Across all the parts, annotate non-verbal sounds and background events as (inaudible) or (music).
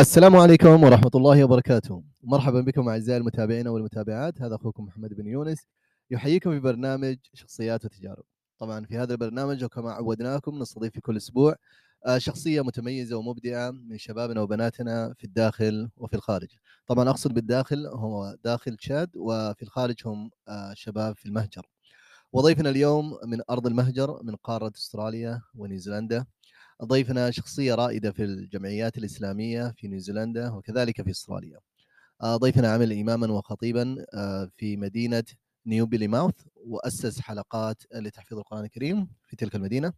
السلام عليكم ورحمة الله وبركاته. مرحبا بكم أعزائي المتابعين والمتابعات. هذا أخوكم محمد بن يونس يحييكم في برنامج شخصيات وتجارب. طبعا في هذا البرنامج وكما عودناكم نستضيف في كل أسبوع آه، شخصية متميزة ومبدعة من شبابنا وبناتنا في الداخل وفي الخارج. طبعا أقصد بالداخل هو داخل تشاد وفي الخارج هم آه، شباب في المهجر. وضيفنا اليوم من أرض المهجر من قارة أستراليا ونيوزيلندا ضيفنا شخصية رائدة في الجمعيات الإسلامية في نيوزيلندا وكذلك في أستراليا. آه، ضيفنا عمل إماما وخطيبا آه، في مدينة نيوبيلي ماوث وأسس حلقات لتحفيظ القرآن الكريم في تلك المدينة.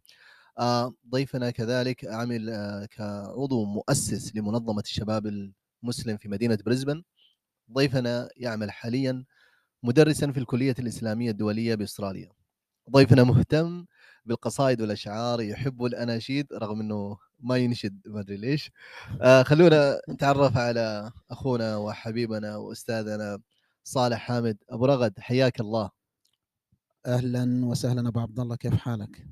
آه، ضيفنا كذلك عمل كعضو مؤسس لمنظمة الشباب المسلم في مدينة بريسبن. ضيفنا يعمل حاليا مدرسا في الكلية الإسلامية الدولية بأستراليا. ضيفنا مهتم بالقصائد والأشعار يحب الأناشيد رغم إنه ما ينشد ما أدري ليش. آه خلونا نتعرف على أخونا وحبيبنا وأستاذنا صالح حامد أبو رغد. حياك الله. أهلا وسهلا أبو عبد الله كيف حالك؟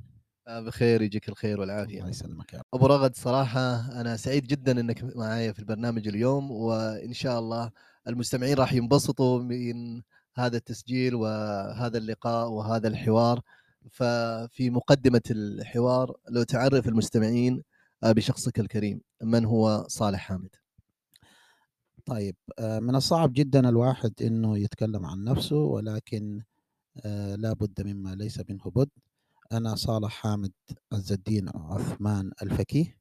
آه بخير يجيك الخير والعافية. الله يسلمك يا أبو رغد صراحة أنا سعيد جدا إنك معايا في البرنامج اليوم وإن شاء الله المستمعين راح ينبسطوا من هذا التسجيل وهذا اللقاء وهذا الحوار. ففي مقدمة الحوار لو تعرف المستمعين آه، بشخصك الكريم من هو صالح حامد؟ طيب آه، من الصعب جدا الواحد إنه يتكلم عن نفسه ولكن آه، لا بد مما ليس منه بد. أنا صالح حامد عز الدين عثمان الفكيه.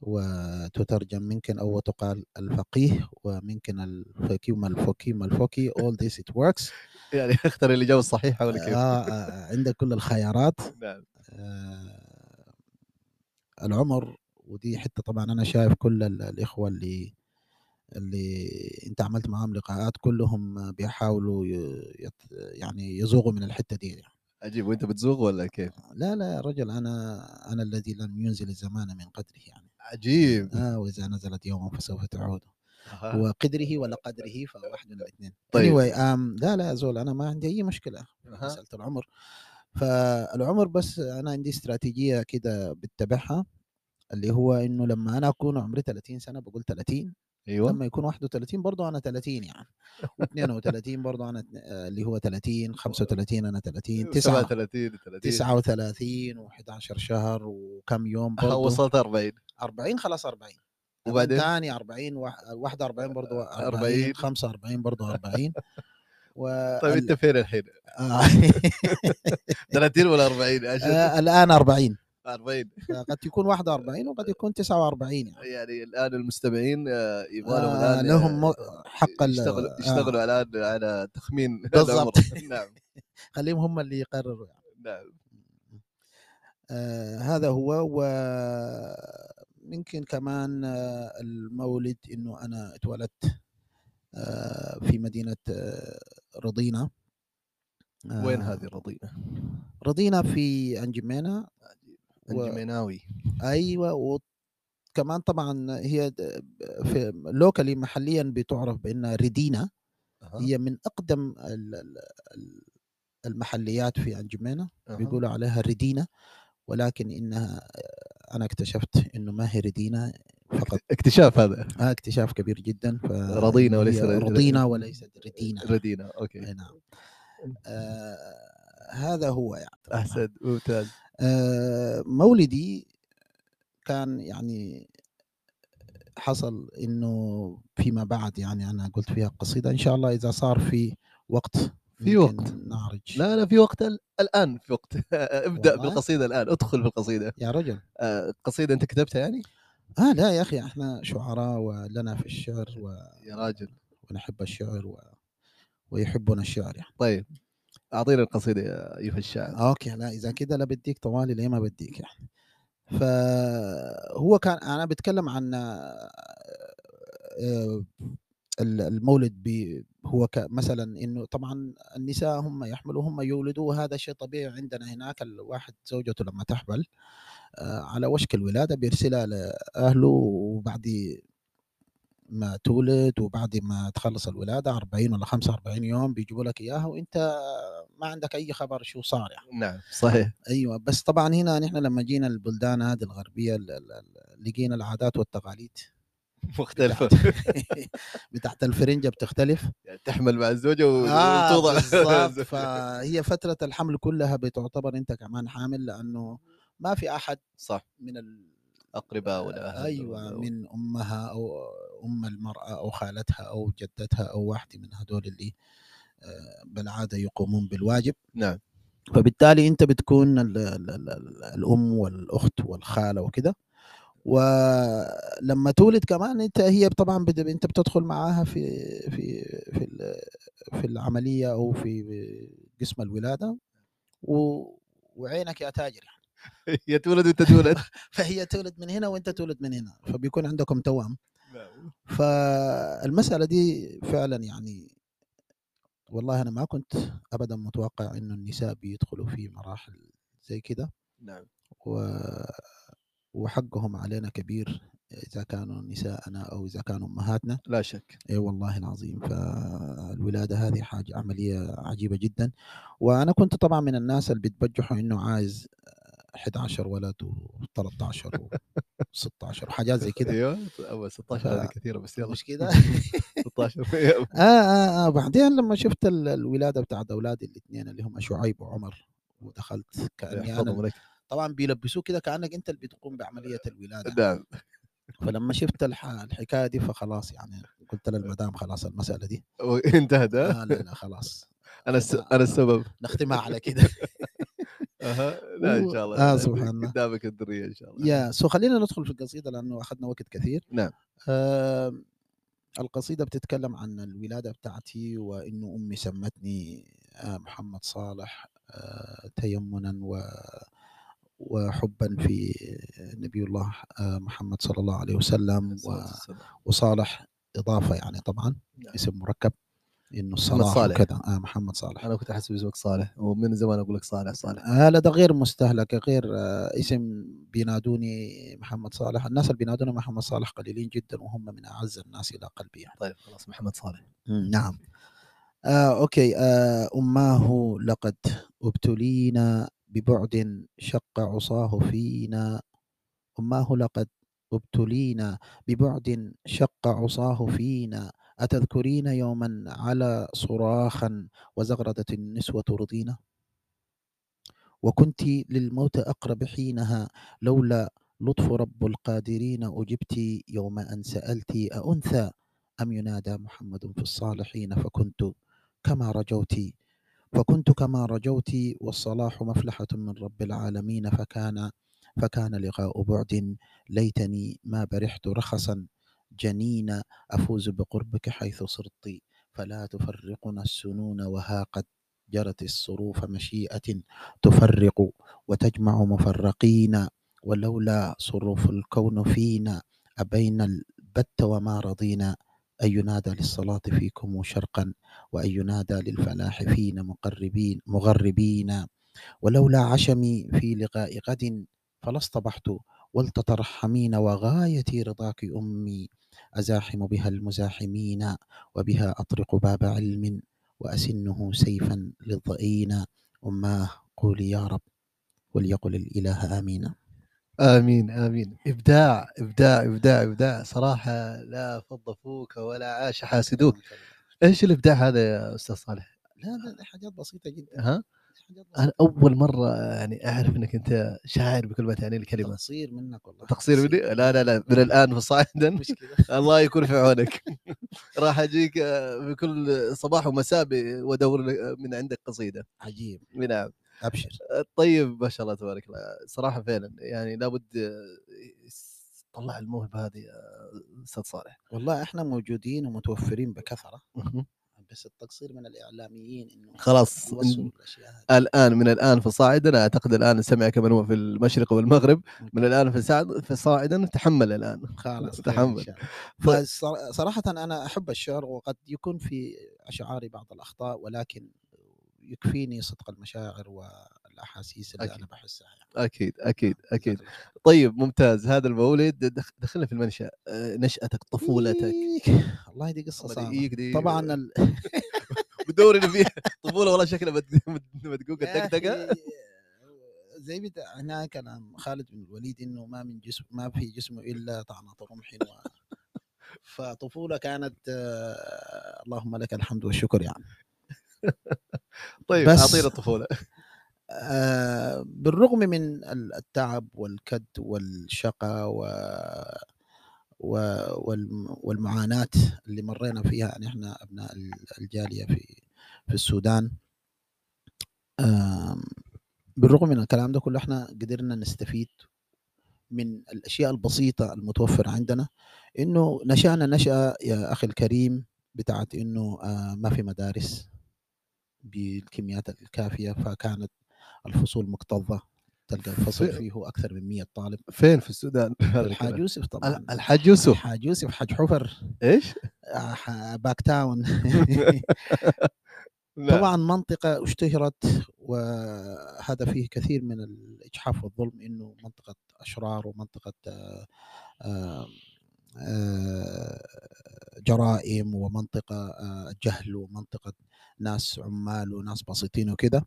وتترجم ممكن أو تقال الفقيه وممكن الفقيه ما الفقيه ما الفقيه all this it works (laughs) يعني اختر الإجابة الصحيحة ولا كيف؟ آه, آه عندك كل الخيارات (laughs) نعم آه العمر ودي حتة طبعا أنا شايف كل الإخوة اللي اللي أنت عملت معاهم لقاءات كلهم بيحاولوا يعني يزوغوا من الحتة دي يعني. عجيب وأنت بتزوغ ولا كيف؟ لا لا يا رجل أنا أنا الذي لم ينزل الزمان من قدره يعني عجيب. آه وإذا نزلت يوما فسوف تعود. وقدره ولا قدره فواحد من الاثنين طيب. Anyway, um, لا لا زول أنا ما عندي أي مشكلة. مساله العمر. فالعمر بس أنا عندي استراتيجية كده بتبعها اللي هو إنه لما أنا أكون عمري 30 سنة بقول 30 أيوه. لما يكون 31 برضه أنا 30 يعني و32 برضه أنا اللي هو 30 35 (laughs) أنا 30 37 39 و11 شهر وكم يوم برضه. وصلت 40 40 خلاص 40 وبعدين؟ ثاني 40 41 برضه 40 45 برضه 40 و (laughs) طيب أنت فين الحين؟ (laughs) 30 ولا 40 آه الآن 40 40 قد يكون 41 وقد يكون 49 يعني, يعني الآن المستمعين آه، يبغى لهم آه الآن لهم آه، حق يشتغلوا يشتغلوا الان على تخمين بالضبط. (laughs) نعم. خليهم هم اللي يقرروا يعني. نعم. آه هذا هو ويمكن كمان المولد إنه أنا اتولدت آه في مدينة رضينا وين هذه رضينا؟ رضينا في أنجمينا. الجميناوي و... أيوه وكمان طبعا هي في لوكالي محليا بتعرف بانها ريدينا أه. هي من أقدم المحليات في انجمينا أه. بيقولوا عليها ريدينا ولكن إنها أنا اكتشفت إنه ما هي ريدينا فقط. اكتشاف هذا. آه اكتشاف كبير جدا رضينا وليس رضينا وليست ريدينا. ريدينا أوكي. نعم. آه هذا هو يعني احسن ممتاز. آه مولدي كان يعني حصل إنه فيما بعد يعني أنا قلت فيها قصيدة إن شاء الله إذا صار في وقت في وقت. نعرج. لا لا في وقت الآن في وقت. (laughs) ابدأ والله. بالقصيدة الآن ادخل في القصيده يا رجل. آه قصيدة أنت كتبتها يعني؟ آه لا يا أخي إحنا شعراء ولنا في الشعر و يا راجل. ونحب الشعر و... ويحبنا الشعر يعني. طيب. اعطينا القصيدة يا ايها الشاعر. أوكي لا إذا كده لا بديك طوالي ليه ما بديك يعني. فهو كان أنا بتكلم عن المولد هو مثلا إنه طبعا النساء هم يحملوا هم يولدوا وهذا شيء طبيعي عندنا هناك الواحد زوجته لما تحمل على وشك الولادة بيرسلها لأهله وبعد ما تولد وبعد ما تخلص الولادة 40 ولا 45 يوم بيجيبوا لك إياها وأنت ما عندك أي خبر شو صار يعني. نعم صحيح. أيوه بس طبعا هنا نحن لما جينا البلدان هذه الغربية لقينا العادات والتقاليد. مختلفة. (laughs) بتاعت الفرنجة بتختلف. يعني تحمل مع الزوجة و- آه وتوضع. بالضبط. (laughs) فهي فترة الحمل كلها بتعتبر أنت كمان حامل لأنه ما في أحد صح. من ال... أقرباء ولا أيوه ولا- من أمها أو أم المرأة أو خالتها أو جدتها أو واحدة من هذول اللي آه، بالعادة يقومون بالواجب. نعم. فبالتالي أنت بتكون ال ال ال ال الأم والأخت والخالة وكده. ولما تولد كمان أنت هي طبعا أنت بتدخل معاها في في في في العملية أو في قسم الولادة. و وعينك يا تاجر يعني. (laughs) هي تولد وأنت تولد. (laughs) فهي تولد من هنا وأنت تولد من هنا. فبيكون عندكم توأم. فالمسألة دي فعلا يعني والله أنا ما كنت أبدا متوقع إنه النساء بيدخلوا في مراحل زي كده. نعم. و... وحقهم علينا كبير إذا كانوا نساءنا أو إذا كانوا أمهاتنا. لا شك. إي والله العظيم. فالولادة هذه حاجة عملية عجيبة جدا. وأنا كنت طبعا من الناس اللي بتبجحوا إنه عايز 11 ولد و13 و16 وحاجات زي كده. أيوه أول 16 هذه كثيرة بس يلا. مش كده؟ (laughs) 16 (laughs) آه آه آه بعدين لما شفت ال- الولادة بتاعت أولادي الاثنين اللي هم شعيب وعمر ودخلت كأني أنا. طبعا بيلبسوه كده كأنك أنت اللي بتقوم بعملية الولادة. نعم. فلما شفت الح- الحكاية دي فخلاص يعني قلت للمدام خلاص المسألة دي. (laughs) انتهت آه لا لا خلاص. أنا الس... أنا السبب. نختمها على كده. أها. لا إن شاء الله. آه، سبحان (laughs) الله. قدامك الذريه إن شاء الله. يا سو خلينا ندخل في القصيدة لأنه أخذنا وقت كثير. نعم. آه القصيدة بتتكلم عن الولادة بتاعتي وإنه أمي سمتني آه محمد صالح آه تيمنا و وحبا في نبي الله آه محمد صلى الله عليه وسلم و- وصالح إضافة يعني طبعا نعم. اسم مركب. إنه الصلاح صالح. وكذا. آه محمد صالح. أنا كنت أحسب اسمك صالح ومن زمان أقول لك صالح صالح. هذا ده غير مستهلك غير آه، اسم بينادوني محمد صالح. الناس اللي بينادوني محمد صالح قليلين جدا وهم من أعز الناس إلى قلبي يعني. طيب خلاص محمد صالح. مم، نعم. آه أوكي. آه أماه لقد أبتلينا ببعد شق عصاه فينا. أماه لقد أبتلينا ببعد شق عصاه فينا. أتذكرين يوما على صراخا وزغردت النسوة رضينا وكنت للموت أقرب حينها لولا لطف رب القادرين أجبت يوم أن سألت أأنثى أم ينادى محمد في الصالحين فكنت كما رجوت فكنت كما رجوت والصلاح مفلحة من رب العالمين فكان فكان لقاء بعد ليتني ما برحت رخصا. جنين أفوز بقربك حيث صرت. فلا تفرقنا السنون وها قد جرت الصروف مشيئة تفرق وتجمع مفرقين. ولولا صروف الكون فينا أبين البت وما رضينا. أن ينادى للصلاة فيكم شرقا وأن ينادى للفلاح فينا مقربين مغربين. ولولا عشمي في لقاء غد فلا اصطبحت. ولتترحمين وغايتي رضاك أمي أزاحم بها المزاحمين وبها أطرق باب علم وأسنه سيفا للضئين. أماه قولي يا رب وليقل الإله آمين. آمين آمين. إبداع إبداع إبداع إبداع. صراحة لا فض فوك ولا عاش حاسدوك إيش الإبداع هذا يا أستاذ صالح؟ لا لا لا حاجات بسيطة جدا. ها؟ أنا أول مرة يعني أعرف إنك أنت شاعر بكل ما تعني الكلمة. تقصير منك والله تقصير مني؟ لا لا لا من الآن فصاعدا (laughs) الله يكون في عونك. (laughs) راح أجيك آه، بكل صباح ومساء وادور لك من عندك قصيدة. عجيب. نعم. أبشر. طيب ما شاء الله تبارك الله. صراحة فعلا يعني لابد آه، طلع الموهبة هذه أستاذ صالح. والله إحنا موجودين ومتوفرين بكثرة. بس التقصير من الإعلاميين إنه خلاص (laughs) الآن من الآن فصاعدا أعتقد الآن سمعك من هو في المشرق والمغرب من الآن فصاعد- فصاعدا تحمل الآن. خلاص (laughs) تحمل. فصر- صراحة أنا أحب الشعر وقد يكون في أشعاري بعض الأخطاء ولكن يكفيني صدق المشاعر والأحاسيس اللي أكيد. أنا بحسها يعني. أكيد أكيد أكيد الله خير. طيب ممتاز هذا المولد دخ- دخلنا في المنشا آه، نشأتك طفولتك. والله دي يديك دي- طبعا ال... (laughs) بدور اللي فيها طفولة والله شكلها مد- مد- مدقوقه دقدقه زي بتاع هناك كلام خالد بن الوليد إنه ما من جسم ما في جسمه إلا طعنة رمح و... (laughs) فطفولة كانت آه، اللهم لك الحمد والشكر يعني. (laughs) طيب بس أعطينا الطفولة بالرغم من ال التعب والكد والشقا و و والم والمعاناة اللي مرّينا فيها نحن أبناء ال الجالية في في السودان. بالرغم من الكلام ده كله إحنا قدرنا نستفيد من الأشياء البسيطة المتوفرة عندنا، إنه نشأنا نشأة يا أخي الكريم بتاعة إنه آآ ما في مدارس بالكميات الكافية، فكانت الفصول مكتظة، تلقى الفصل فيه أكثر من 100 طالب. فين في السودان (laughs) الحاج؟ يوسف طبعًا. الحاج يوسف. الحاج يوسف، حاج حُفر. ح back town. (laughs) نعم. طبعًا منطقة اشتهرت وهذا فيه كثير من الإجحاف والظلم، إنه منطقة أشرار ومنطقة آآ جرائم ومنطقة جهل ومنطقة ناس عُمّال وناس بسيطين وكده، و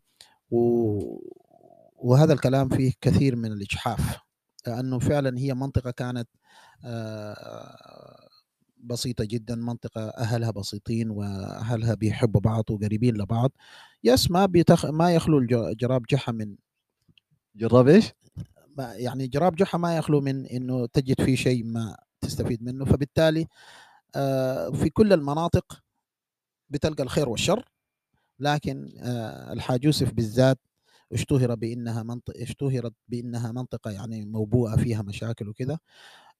وهذا الكلام فيه كثير من الإجحاف، لأنه فعلًا هي منطقة كانت آآ بسيطة جدًا، منطقة أهلها بسيطين وأهلها بيحبوا بعض وقريبين لبعض. يس ما بتخ ما يخلو جراب جحا من جراب إيش؟ ما يعني جراب جحا ما يخلو من إنه تجد فيه شيء ما تستفيد منه، فبالتالي آآ في كل المناطق بتلقى الخير والشر، لكن آآ الحاج يوسف بالذات اشتُهر بإنها منط اشتُهرت بإنها منطقة يعني موبوءة فيها مشاكل وكده.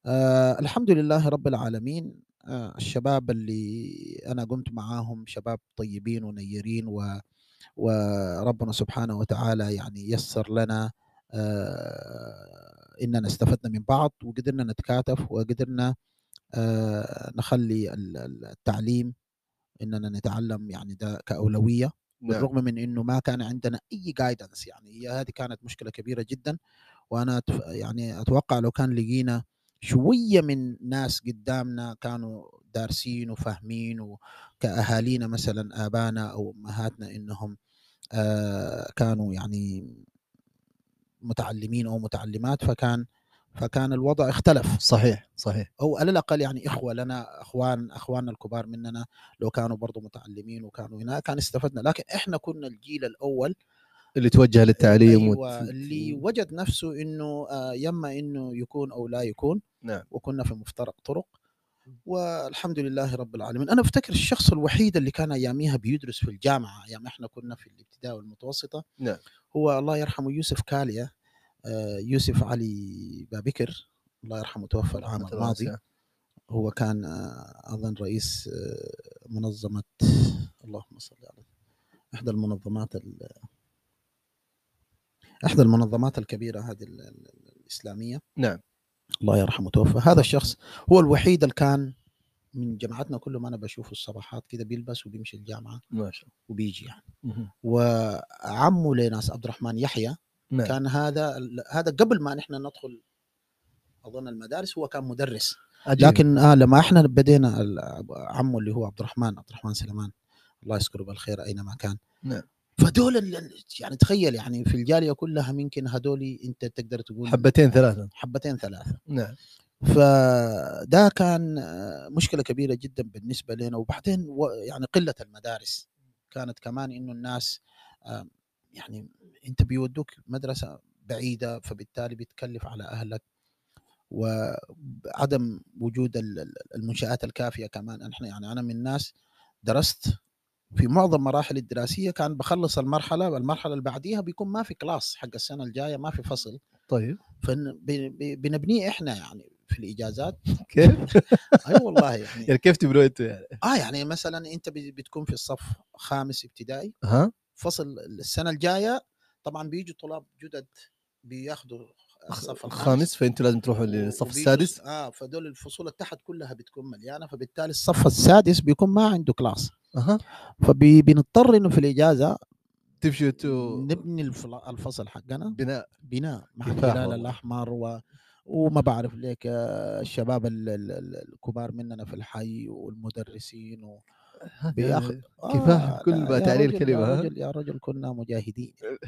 آآ الحمد لله رب العالمين آآ الشباب اللي أنا قُمت معاهم شباب طيبين ونيّرين و وربنا سبحانه وتعالى يعني يسّر لنا آآ إننا استفدنا من بعض وقدرنا نتكاتف وقدرنا آآ نخلّي ال ال التعليم إننا نتعلم يعني ده كأولوية، نعم. بالرغم من إنه ما كان عندنا أي guidance يعني هي هذه كانت مشكلة كبيرة جدًا، أتف يعني أتوقع لو كان لقينا شوية من ناس قدّامنا كانوا دارسين وفاهمين وكأهالينا مثلًا آبائنا أو أمهاتنا إنهم آآ كانوا يعني متعلمين أو متعلمات، فكان فكان الوضع اختلف. صحيح، صحيح. أو على الأقل يعني إخوة لنا أخوان أخواننا الكبار مننا لو كانوا برضه متعلمين وكانوا هنا كان استفدنا، لكن إحنا كنا الجيل الأول اللي توجه للتعليم وت أيوه، اللي وجد نفسه إنه آآ يما إنه يكون أو لا يكون، نعم. وكنا في مفترق طرق، والحمد لله رب العالمين. أنا أفتكر الشخص الوحيد اللي كان أياميها بيدرس في الجامعة أيام إحنا كنا في الابتدائي والمتوسطة، نعم. هو الله يرحمه يوسف كاليا آآ يوسف علي بابكر الله يرحمه توفى العام الماضي. هو كان آآ أظن رئيس آآ منظمة اللهم صل على إحدى المنظمات ال إحدى المنظمات الكبيرة هذه ال ال الإسلامية. نعم. الله يرحمه توفى. هذا الشخص هو الوحيد اللي كان من جماعتنا كل ما أنا باشوفه الصباحات كده بيلبس وبيمشي الجامعة ما شاء الله. وبيجي يعني. وعمه لناس عبد الرحمن يحيى نعم. كان هذا هذا قبل ما نحن ندخل أظن المدارس هو كان مدرس. عجيب. لكن آه لما إحنا بدينا عمه اللي هو عبد الرحمن عبد الرحمن سليمان الله يذكره بالخير أينما كان. نعم. فدول يعني تخيل يعني في الجالية كلها يمكن هذول أنت تقدر تقول حبتين ثلاثة. حبتين ثلاثة. نعم. فده كان مشكلة كبيرة جدًا بالنسبة لنا، وبعدين يعني قلة المدارس، كانت كمان إنه الناس آآ يعني أنت بيودوك مدرسة بعيدة، فبالتالي بتكلف على أهلك، وعدم وجود ال ال المنشآت الكافية كمان، إحنا يعني أنا من ناس درست في معظم مراحلي الدراسية كان باخلّص المرحلة، المرحلة اللي بعديها بيكون ما في class حق السنة الجاية ما في فصل. طيب. فن ب ب بنبنيه إحنا يعني في الإجازات. كيف؟ (laughs) أي والله يعني يعني كيف تبنوه أنتم يعني؟ آه يعني مثلًا أنت ب بتكون في الصف خامس ابتدائي، أها. فصل السنة الجاية طبعًا بييجوا طلاب جدد بياخدوا الصف الخامس. فأنتم لازم تروحوا للصف السادس؟ الس آه فدول الفصول تحت كلها بتكون مليانة، فبالتالي الصف السادس بيكون ما عنده class. أها. فبي بنضطر إنه في الإجازة تمشوا أنتم نبني الفصل حقنا بناء. بناء مع الهلال والله. الأحمر و وما باعرف ليك الشباب ال ال ال الكبار مننا في الحي والمدرسين و هذا كفاح آه بكل لا ما تعنيه رجل يا؟ رجل يا رجل كنا مجاهدين يعني.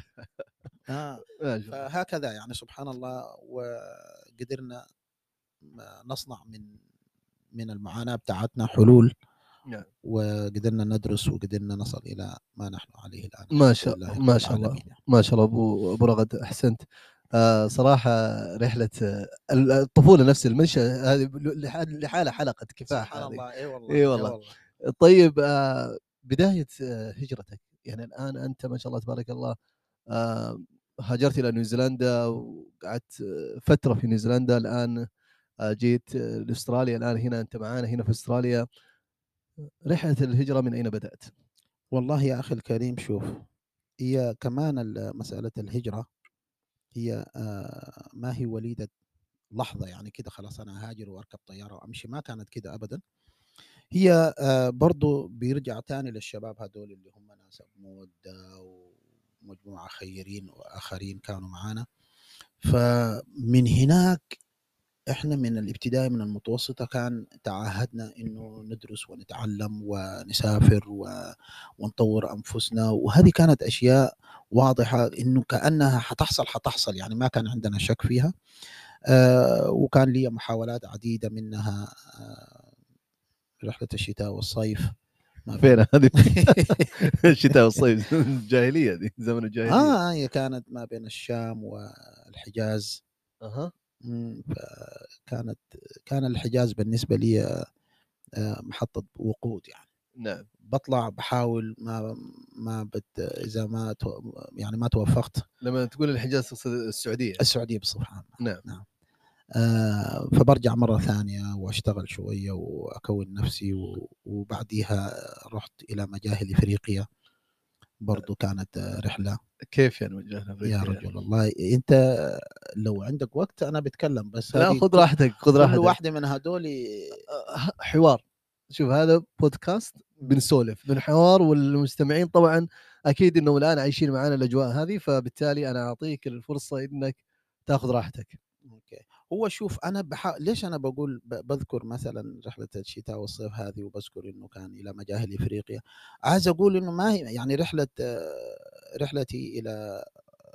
(laughs) آه. فهكذا يعني سبحان الله وقدرنا نصنع من من المعاناة بتاعتنا حلول نعم. وقدرنا ندرس وقدرنا نصل إلى ما نحن عليه الآن ما شاء لله الله ما شاء الله يعني. ما شاء الله أبو أبو رغد أحسنت آه صراحة رحلة الطفولة نفس المنشا هذه لح- لحالها حلقة كفاح سبحان الله إي والله إي والله. طيب آه بداية آه هجرتك يعني الآن أنت ما شاء الله تبارك الله آه هاجرت إلى نيوزيلندا وقعدت فترة في نيوزيلندا الآن جيت لأستراليا الآن هنا أنت معانا هنا في أستراليا رحلة الهجرة من أين بدأت؟ والله يا أخي الكريم شوف هي كمان ال- مسألة الهجرة هي ما هي وليدة لحظة يعني كده خلاص أنا هاجر وأركب طيارة وأمشي ما كانت كده ابدا هي آه، برضو بيرجع تاني للشباب هذول اللي هم ناس مود ومجموعة خيرين وآخرين كانوا معانا. فمن هناك إحنا من الابتدائي من المتوسطة كان تعهدنا إنه ندرس ونتعلم ونسافر و... ونطور أنفسنا. وهذه كانت أشياء واضحة إنه كأنها حتحصل حتحصل. يعني ما كان عندنا شك فيها. آه وكان لي محاولات عديدة منها آه رحلة الشتاء والصيف. ما فين هذه؟ (laughs) الشتاء والصيف الجاهلية دي زمن الجاهلية. آه هي كانت ما بين الشام والحجاز. أها. فكانت كان الحجاز بالنسبة لي آه، محطة وقود يعني. نعم. بطلع بحاول ما ما بت إذا ما تو يعني ما توفقت. لما تقول الحجاز تقصد السعودية. السعودية بصفة عامة. نعم. آه فبرجع مرة ثانية وأشتغل شوية وأكون نفسي وبعديها رحت إلى مجاهل إفريقيا. برضو كانت آه، رحلة. كيف يعني وجهنا يا أفريقيا؟ رجل الله أنت لو عندك وقت أنا بتكلم بس لا خذ كل- راحتك خذ كل راحتك. واحدة من هذول أه، حوار. شوف هذا بودكاست بنسولف بنحوار والمستمعين طبعا أكيد إنهم الآن عايشين معنا الأجواء هذه فبالتالي أنا أعطيك الفرصة إنك تاخذ راحتك. هو شوف أنا بحا... ليش أنا بقول ب... بذكر مثلا رحلة الشتاء والصيف هذه وبذكر إنه كان إلى مجاهل إفريقيا. عايز أقول إنه ما هي يعني رحلة رحلتي إلى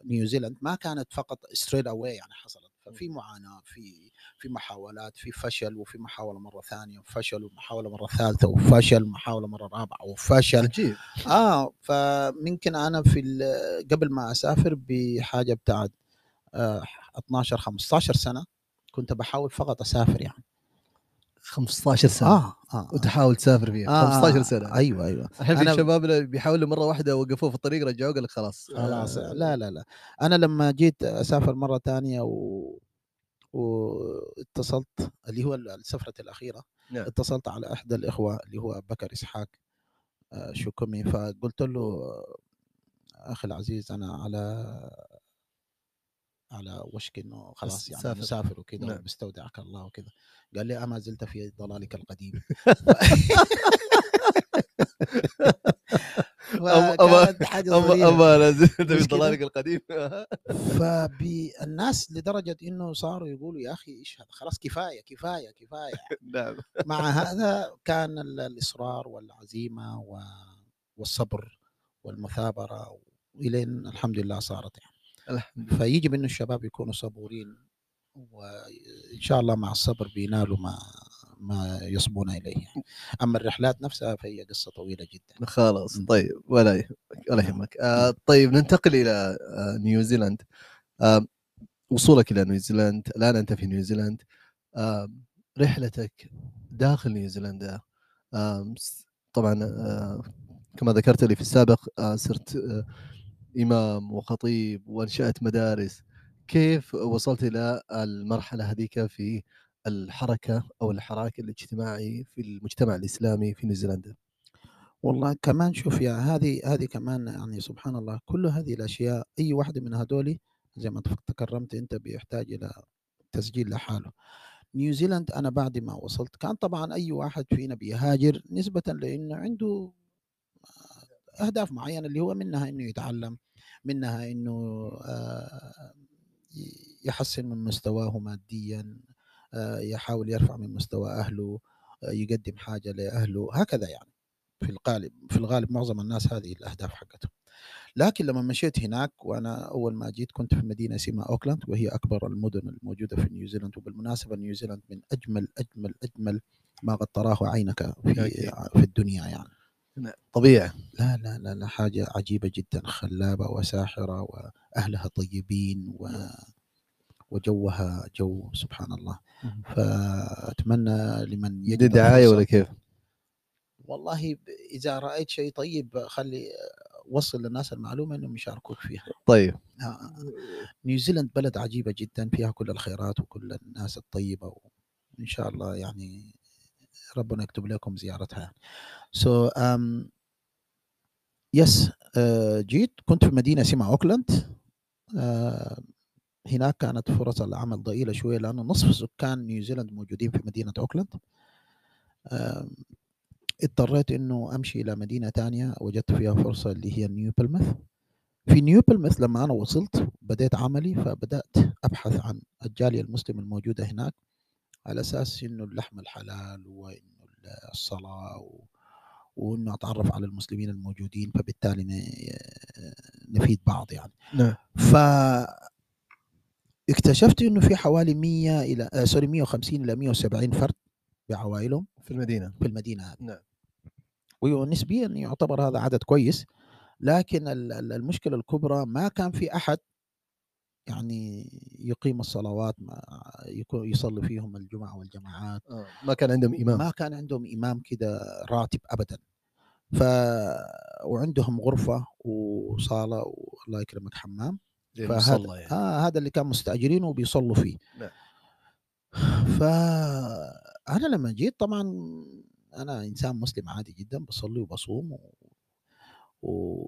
نيوزيلاند ما كانت فقط straight away يعني حصلت. ففي معاناة في في محاولات في فشل وفي محاولة مرة ثانية وفشل ومحاولة مرة ثالثة وفشل محاولة مرة رابعة وفشل. عجيب آه فممكن أنا في قبل ما أسافر بحاجة بتاعت آه 12 15 سنة كنت بحاول فقط أسافر يعني. 15 سنة. آه آه وتحاول تسافر فيها. آه 15 آه، سنة. أيوه أيوه. الحين في شباب بيحاولوا مرة واحدة وقفوه في الطريق رجعوه قال لك خلاص؟ خلاص. آه، لا لا لا. أنا لما جيت أسافر مرة ثانية و واتصلت اللي هو السفرة الأخيرة. نعم. اتصلت على إحدى الإخوة اللي هو بكر إسحاق آه، شكمي فقلت له آه، أخي العزيز أنا على على وشك إنه خلاص يعني سافر. مسافر وكذا نعم. وبستودعك الله وكذا قال لي اما زلت في ضلالك القديم. فكانت (laughs) حاجة اما أنا زلت في؟ ضلالك القديم. (laughs) فالناس لدرجة إنه صاروا يقولوا يا أخي إيش هذا؟ خلاص كفاية كفاية كفاية. نعم. مع (laughs) هذا كان ال- الإصرار والعزيمة والصبر والمثابرة والين الحمد لله صارت يعني. الحمد لله. فيجب انه الشباب يكونوا صبورين وإن شاء الله مع الصبر بينالوا ما ما يصبون إليه يعني. أما الرحلات نفسها فهي قصة طويلة جدا. خلاص. طيب ولا يهمك ولا يهمك. آه طيب ننتقل إلى آه نيوزيلاند آه وصولك إلى نيوزيلاند الآن أنت في نيوزيلاند آه رحلتك داخل نيوزيلندا آه س- طبعا آه كما ذكرت لي في السابق آه صرت آه إمام وخطيب وأنشأت مدارس كيف وصلت إلى المرحلة هذيك في الحركة أو الحراك الاجتماعي في المجتمع الإسلامي في نيوزيلندا؟ والله كمان شوف يا هذه هذه كمان يعني سبحان الله كل هذه الأشياء أي واحدة من هذول زي ما تكرمت أنت بيحتاج إلى تسجيل لحاله. نيوزيلاند أنا بعد ما وصلت كان طبعا أي واحد فينا بيهاجر نسبة لأنه عنده أهداف معينة اللي هو منها إنه يتعلم منها إنه آه، يحسن من مستواه ماديا آه، يحاول يرفع من مستوى أهله آه، يقدم حاجة لأهله هكذا يعني. في الغالب في الغالب معظم الناس هذه الأهداف حقتهم. لكن لما مشيت هناك وأنا أول ما جيت كنت في مدينة اسمها أوكلاند وهي أكبر المدن الموجودة في نيوزيلاند وبالمناسبة نيوزيلاند من أجمل أجمل أجمل ما قد تراه عينك في. في الدنيا يعني. طبيعه لا لا لا لا حاجة عجيبة جدا. خلابة وساحرة وأهلها طيبين و وجوها جو سبحان الله. فأتمنى لمن يجد دعاية ولا كيف؟ والله إذا رأيت شيء طيب خلي وصل للناس المعلومة إنهم يشاركوك فيها. طيب. آه، نيوزيلاند بلد عجيبة جدا. فيها كل الخيرات وكل الناس الطيبة وان شاء الله يعني ربنا يكتب لكم زيارتها. يعني. so um yes جيت. كنت في مدينة اسمها اوكلاند آه، هناك كانت فرص العمل ضئيلة شوية لأنه نصف سكان نيوزيلاند موجودين في مدينة اوكلاند آم، اضطريت إنه أمشي إلى مدينة ثانية وجدت فيها فرصة اللي هي نيو بليموث في نيو بليموث لما أنا وصلت بديت عملي فبدأت أبحث عن الجالية المسلمة الموجودة هناك. على أساس إنه اللحم الحلال وإنه الصلاة و... وإنه أتعرف على المسلمين الموجودين فبالتالي ن- نفيد بعض يعني. نعم. ف اكتشفت إنه في حوالي 100 إلى آه، سوري 150 إلى 170 فرد بعوائلهم في المدينة. في المدينة هذه. نعم. ونسبيا يعتبر هذا عدد كويس لكن ال- ال- المشكلة الكبرى ما كان في أحد يعني يقيم الصلوات ما يكون يصلي فيهم الجمعة والجماعات. آه. ما كان عندهم إمام. ما كان عندهم إمام كده راتب ابدا. ف وعندهم غرفة وصالة والله يكرمك حمام. فهذا يعني. آه هذا اللي كان مستأجرينه وبيصلوا فيه. نعم. فانا لما جيت طبعا أنا إنسان مسلم عادي جدا بصلي وبصوم و-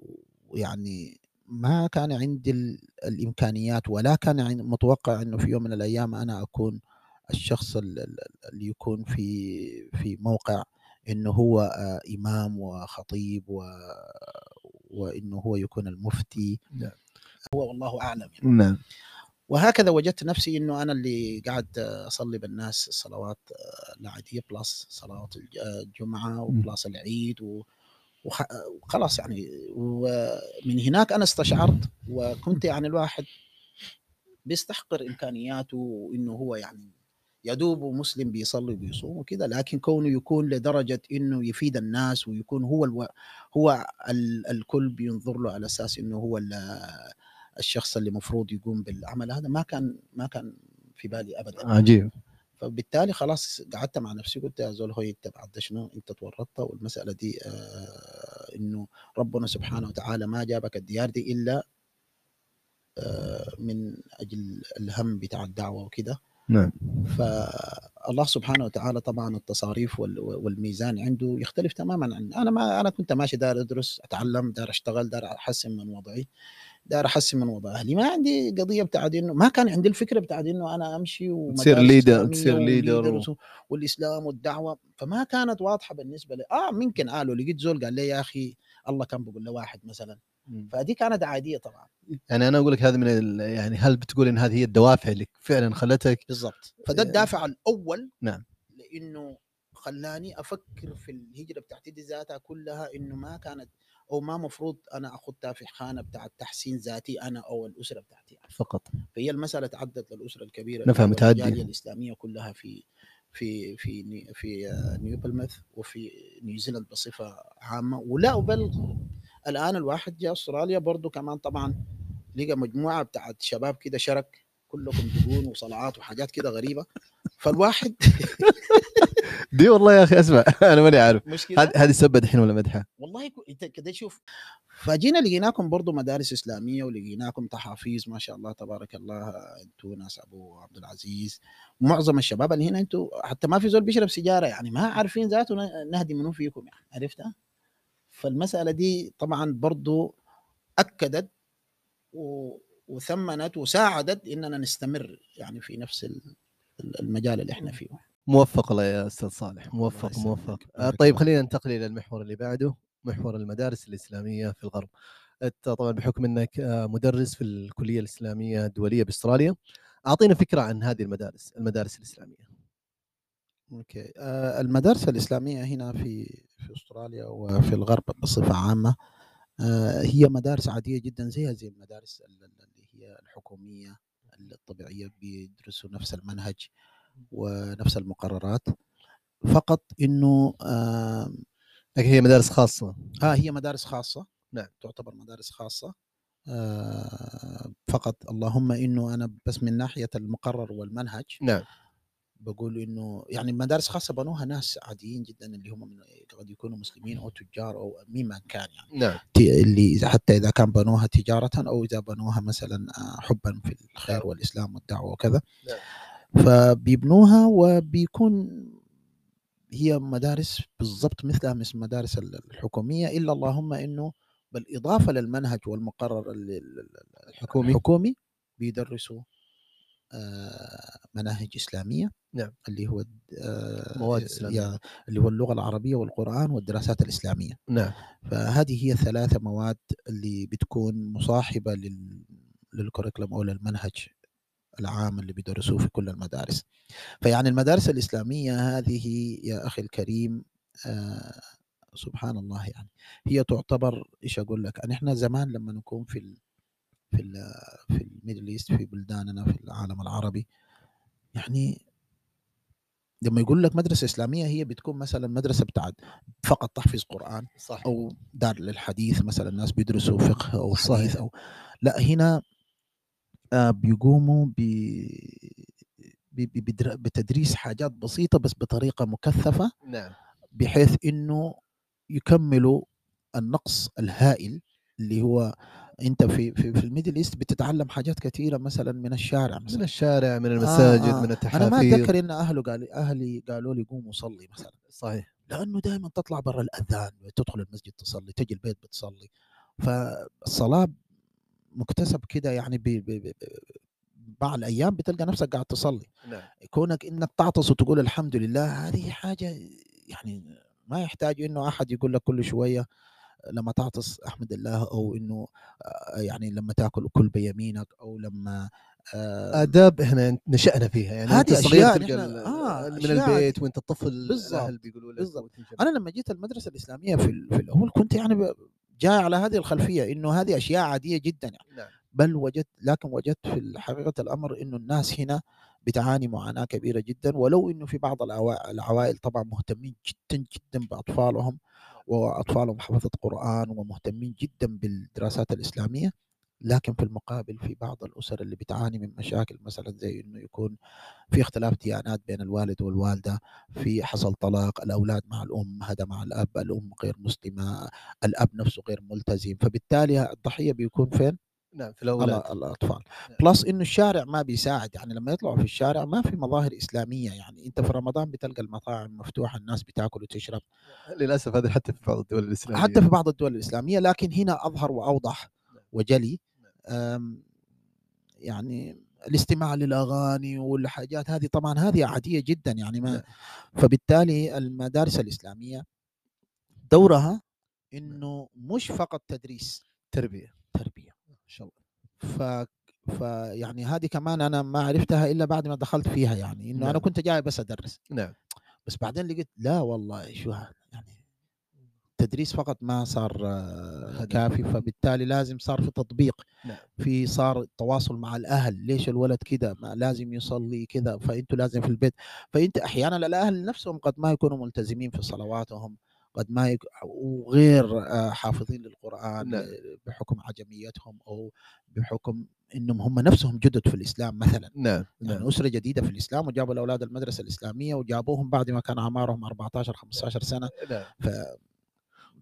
ويعني ما كان عندي ال- الإمكانيات ولا كان متوقع إنه في يوم من الأيام أنا أكون الشخص ال- ال- اللي يكون في في موقع إنه هو آه، إمام وخطيب و وإنه هو يكون المفتي نعم. هو والله أعلم يعني. نعم وهكذا وجدت نفسي إنه أنا اللي قاعد أصلي بالناس الصلوات آه، العاديه plus صلوات الج- آه، الجمعة و plus العيد و- وخلاص يعني ومن هناك أنا استشعرت وكنت يعني الواحد بيستحقر إمكانياته وانه هو يعني يدوب مسلم بيصلي وبيصوم وكذا لكن كونه يكون لدرجة إنه يفيد الناس ويكون هو ألو... هو ال... الكل بينظر له على أساس إنه هو ال... الشخص اللي مفروض يقوم بالعمل هذا ما كان ما كان في بالي ابدا. عجيب. فبالتالي خلاص قعدت مع نفسي قلت يا زول هو أنت بعد شنو؟ أنت تورطت والمسألة دي آه إنه ربنا سبحانه وتعالى ما جابك الديار دي إلا آه من أجل الهم بتاع الدعوة وكده. نعم. فالله سبحانه وتعالى طبعا التصاريف وال- والميزان عنده يختلف تماما عن أنا ما أنا كنت ماشي دار أدرس أتعلم دار أشتغل دار أحسن من وضعي. دار أحسن من وضع أهلي ما عندي قضية بتاعت انه ما كان عندي الفكرة بتاعت إنه أنا أمشي تصير إسلامية تصير وleaders و- والإسلام والدعوة. فما كانت واضحة بالنسبة لي. آه ممكن قالوا لقيت زول قال لي يا أخي الله كان بيقول لواحد مثلا. فدي كانت عادية طبعا. يعني أنا أقول لك هذه من ال... يعني هل بتقول إن هذه هي الدوافع اللي فعلا خلتك؟ بالضبط. فده الدافع الأول نعم. لإنه خلاني أفكر في الهجرة بتاعتي دي ذاتها كلها إنه ما كانت أو ما مفروض أنا اخذها في خانه بتاعت تحسين ذاتي أنا أو الأسرة بتاعتي فقط. فهي المسألة تعدت للأسرة الكبيرة نفع هو متعدي. الإسلامية كلها في في في في آه، نيو بلمث وفي نيوزيلاند بصفة عامة. ولا بل الآن الواحد جاء أستراليا برضه كمان طبعا لقى مجموعة بتاعت شباب كده شرك كلكم دقون وصلعات وحاجات كده غريبة. فالواحد (laughs) دي والله يا أخي أسمع (laughs) أنا ماني عارف. هذه سبه الحين ولا مدحه؟ والله إنت كده شوف فجينا لقيناكم برضو مدارس إسلامية ولقيناكم تحافيز ما شاء الله تبارك الله أنتوا ناس أبو عبد العزيز معظم الشباب اللي هنا أنتوا حتى ما في زول بيشرب سيجارة يعني ما عارفين ذاته نهدي منو فيكم يعني عرفتها؟ فالمسألة دي طبعا برضو أكدت و- وثمنت وساعدت إننا نستمر يعني في نفس ال- المجال اللي إحنا فيه. موفق الله يا أستاذ صالح موفق. موفق. آه، طيب خلينا ننتقل إلى المحور اللي بعده محور المدارس الإسلامية في الغرب. أنت طبعا بحكم إنك آه، مدرس في الكلية الإسلامية الدولية بأستراليا. أعطينا فكرة عن هذه المدارس المدارس الإسلامية. أوكي. آه، المدارس الإسلامية هنا في في أستراليا وفي الغرب بصفة عامة هي مدارس عادية جدًا زيها زي المدارس ال ال اللي هي الحكومية الطبيعية بيدرسوا نفس المنهج. ونفس المقررات، فقط إنه آمم لكن هي مدارس خاصة. آه هي مدارس خاصة، نعم. تعتبر مدارس خاصة آآ فقط اللهم إنه أنا بس من ناحية المقرر والمنهج نعم. باقول إنه يعني مدارس خاصة بنوها ناس عاديين جدًا اللي هم من قد يكونوا مسلمين أو تجار أو ممن كان يعني. نعم. اللي حتى إذا كان بنوها تجارةً أو إذا بنوها مثلًا آآ حُبًا في الخير. والإسلام والدعوة وكذا. نعم. فبيبنوها وبيكون هي مدارس بالضبط مثلها مثل المدارس ال الحكومية إلا اللهم إنه بالإضافة للمنهج والمقرر ال ال ال الحكومي. الحكومي بيدرسوا آآ مناهج إسلامية نعم. اللي هو آآ مواد إسلامية. اللي هو اللغة العربية والقرآن والدراسات الإسلامية. نعم. فهذه هي ال3 مواد اللي بتكون مصاحبة لل أو للمنهج العام اللي بيدرسوه في كل المدارس. فيعني المدارس الإسلامية هذه يا أخي الكريم آآ سبحان الله يعني، هي تعتبر إيش أقول لك، يعني إحنا زمان لمّا نكون في ال في ال في الmiddle east في بلداننا في العالم العربي، يعني لمّا يقول لك مدرسة إسلامية هي بتكون مثلًا مدرسة بتاعة فقط تحفيظ قرآن صح. أو دار للحديث مثلًا ناس بيدرسوا فقه أو صحيح. حديث أو لأ هنا بيقوموا ب بتدريس حاجات بسيطة بس بطريقة مكثفة، نعم. بحيث إنه يكملوا النقص الهائل اللي هو أنت في في في الmiddle east بتتعلم حاجات كثيرة مثلًا من الشارع من مثلًا. الشارع، من آه، المساجد، آه. من أنا التحافير. ما أتذكر إن أهله قال أهلي قالوا لي قوم وصلي مثلًا. صحيح. لأنه دايمًا تطلع برّا الأذان، تدخل المسجد تصلي، تيجي البيت بتصلي. فالصلاة مُكتسب كده يعني ب ب ب مع الأيام بتلقى نفسك قاعد تصلي. نعم. كونك إنك تعطس وتقول الحمد لله هذه حاجة يعني ما يحتاج إنه أحد يقول لك كل شوية لمّا تعطس أحمد الله أو إنه آآ يعني لمّا تأكل كُل بيمينك أو لمّا آآ آداب إحنا نشأنا فيها، يعني هذه أشياء تلقى آه، من البيت وأنت طفل الأهل بيقولوا لك. أنا لمّا جيت المدرسة الإسلامية في ال في الأول كنت يعني ب جاي على هذه الخلفية إنه هذه أشياء عادية جدًا يعني. نعم. بل وجدت لكن وجدت في حقيقة الأمر إنه الناس هنا بتعاني معاناة كبيرة جدًا، ولو إنه في بعض العوا العوائل طبعًا مهتمين جدًا، جدًا بأطفالهم، وأطفالهم حفظة قرآن ومهتمين جدًا بالدراسات الإسلامية، لكن في المقابل في بعض الأسر اللي بتعاني من مشاكل مثلًا زي إنه يكون في اختلاف ديانات بين الوالد والوالدة، في حصل طلاق، الأولاد مع الأم، هذا مع الأب، الأم غير مسلمة، الأب نفسه غير ملتزم، فبالتالي الضحية بيكون فين؟ نعم، في الأولاد. على الأطفال. نعم. بلس إنه الشارع ما بيساعد، يعني لمّا يطلعوا في الشارع ما في مظاهر إسلامية، يعني أنت في رمضان بتلقى المطاعم مفتوحة، الناس بتاكل وتشرب. للأسف هذا حتى في بعض الدول الإسلامية. حتى في بعض الدول الإسلامية، لكن هنا أظهر وأوضح نعم. وجلي. نعم. يعني الاستماع للأغاني والحاجات هذه طبعًا هذه عادية جدًا يعني ما نعم. فبالتالي المدارس الإسلامية دورها إنه مش فقط تدريس، تربية. تربية. ما شاء الله. ف فيعني هذه كمان أنا ما عرفتها إلا بعد ما دخلت فيها يعني، أنا نعم. كنت جاي بس أدرس. نعم. بس بعدين لقيت لا والله شو ه يعني التدريس فقط ما صار هدف. كافي، فبالتالي لازم صار في تطبيق، نعم. في صار تواصل مع الأهل، ليش الولد كده لازم يصلي كذا، فأنتم لازم في البيت فأنت أحيانًا الأهل نفسهم قد ما يكونوا ملتزمين في صلواتهم، قد ما يك وغير آآ حافظين للقرآن نعم. بحكم عجميتهم أو بحكم إنهم هم نفسهم جدد في الإسلام مثلًا. نعم، يعني نعم. أسرة جديدة في الإسلام وجابوا الأولاد المدرسة الإسلامية وجابوهم بعد ما كان أعمارهم 14، 15 سنة، نعم. ف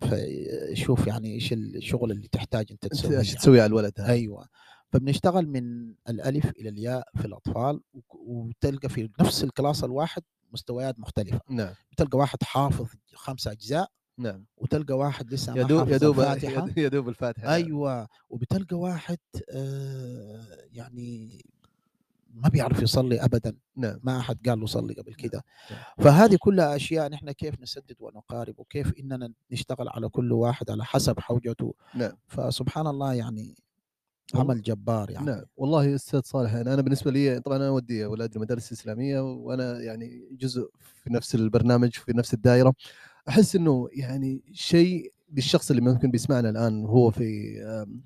فشوف يعني إيش الشغل اللي تحتاج أنت تسويه إيش يعني. تسوي على الولد هذا؟ أيوه. فبنشتغل من الألف إلى الياء في الأطفال وك وتلقى في نفس الكلاس الواحد مستويات مختلفة. نعم. بتلقى واحد حافظ 5 أجزاء نعم. وتلقى واحد لسه ما دوب حافظ يا دوب الفاتحة. (laughs) يا دوب الفاتحة. نعم. أيوه. وبتلقى واحد آآ يعني ما بيعرف يصلي أبدًا، نعم. ما أحد قال له صلي قبل كده. نعم. فهذه كلها أشياء نحن كيف نسدد ونقارب وكيف إننا نشتغل على كل واحد على حسب حوجته، نعم. فسبحان الله يعني عمل جبار يعني. نعم، والله أستاذ صالح يعني أنا بالنسبة لي طبعًا أنا أودي أولادي المدارس الإسلامية وأنا يعني جزء في نفس البرنامج في نفس الدائرة، أحس إنه يعني شيء للشخص اللي ممكن بيسمعنا الآن وهو في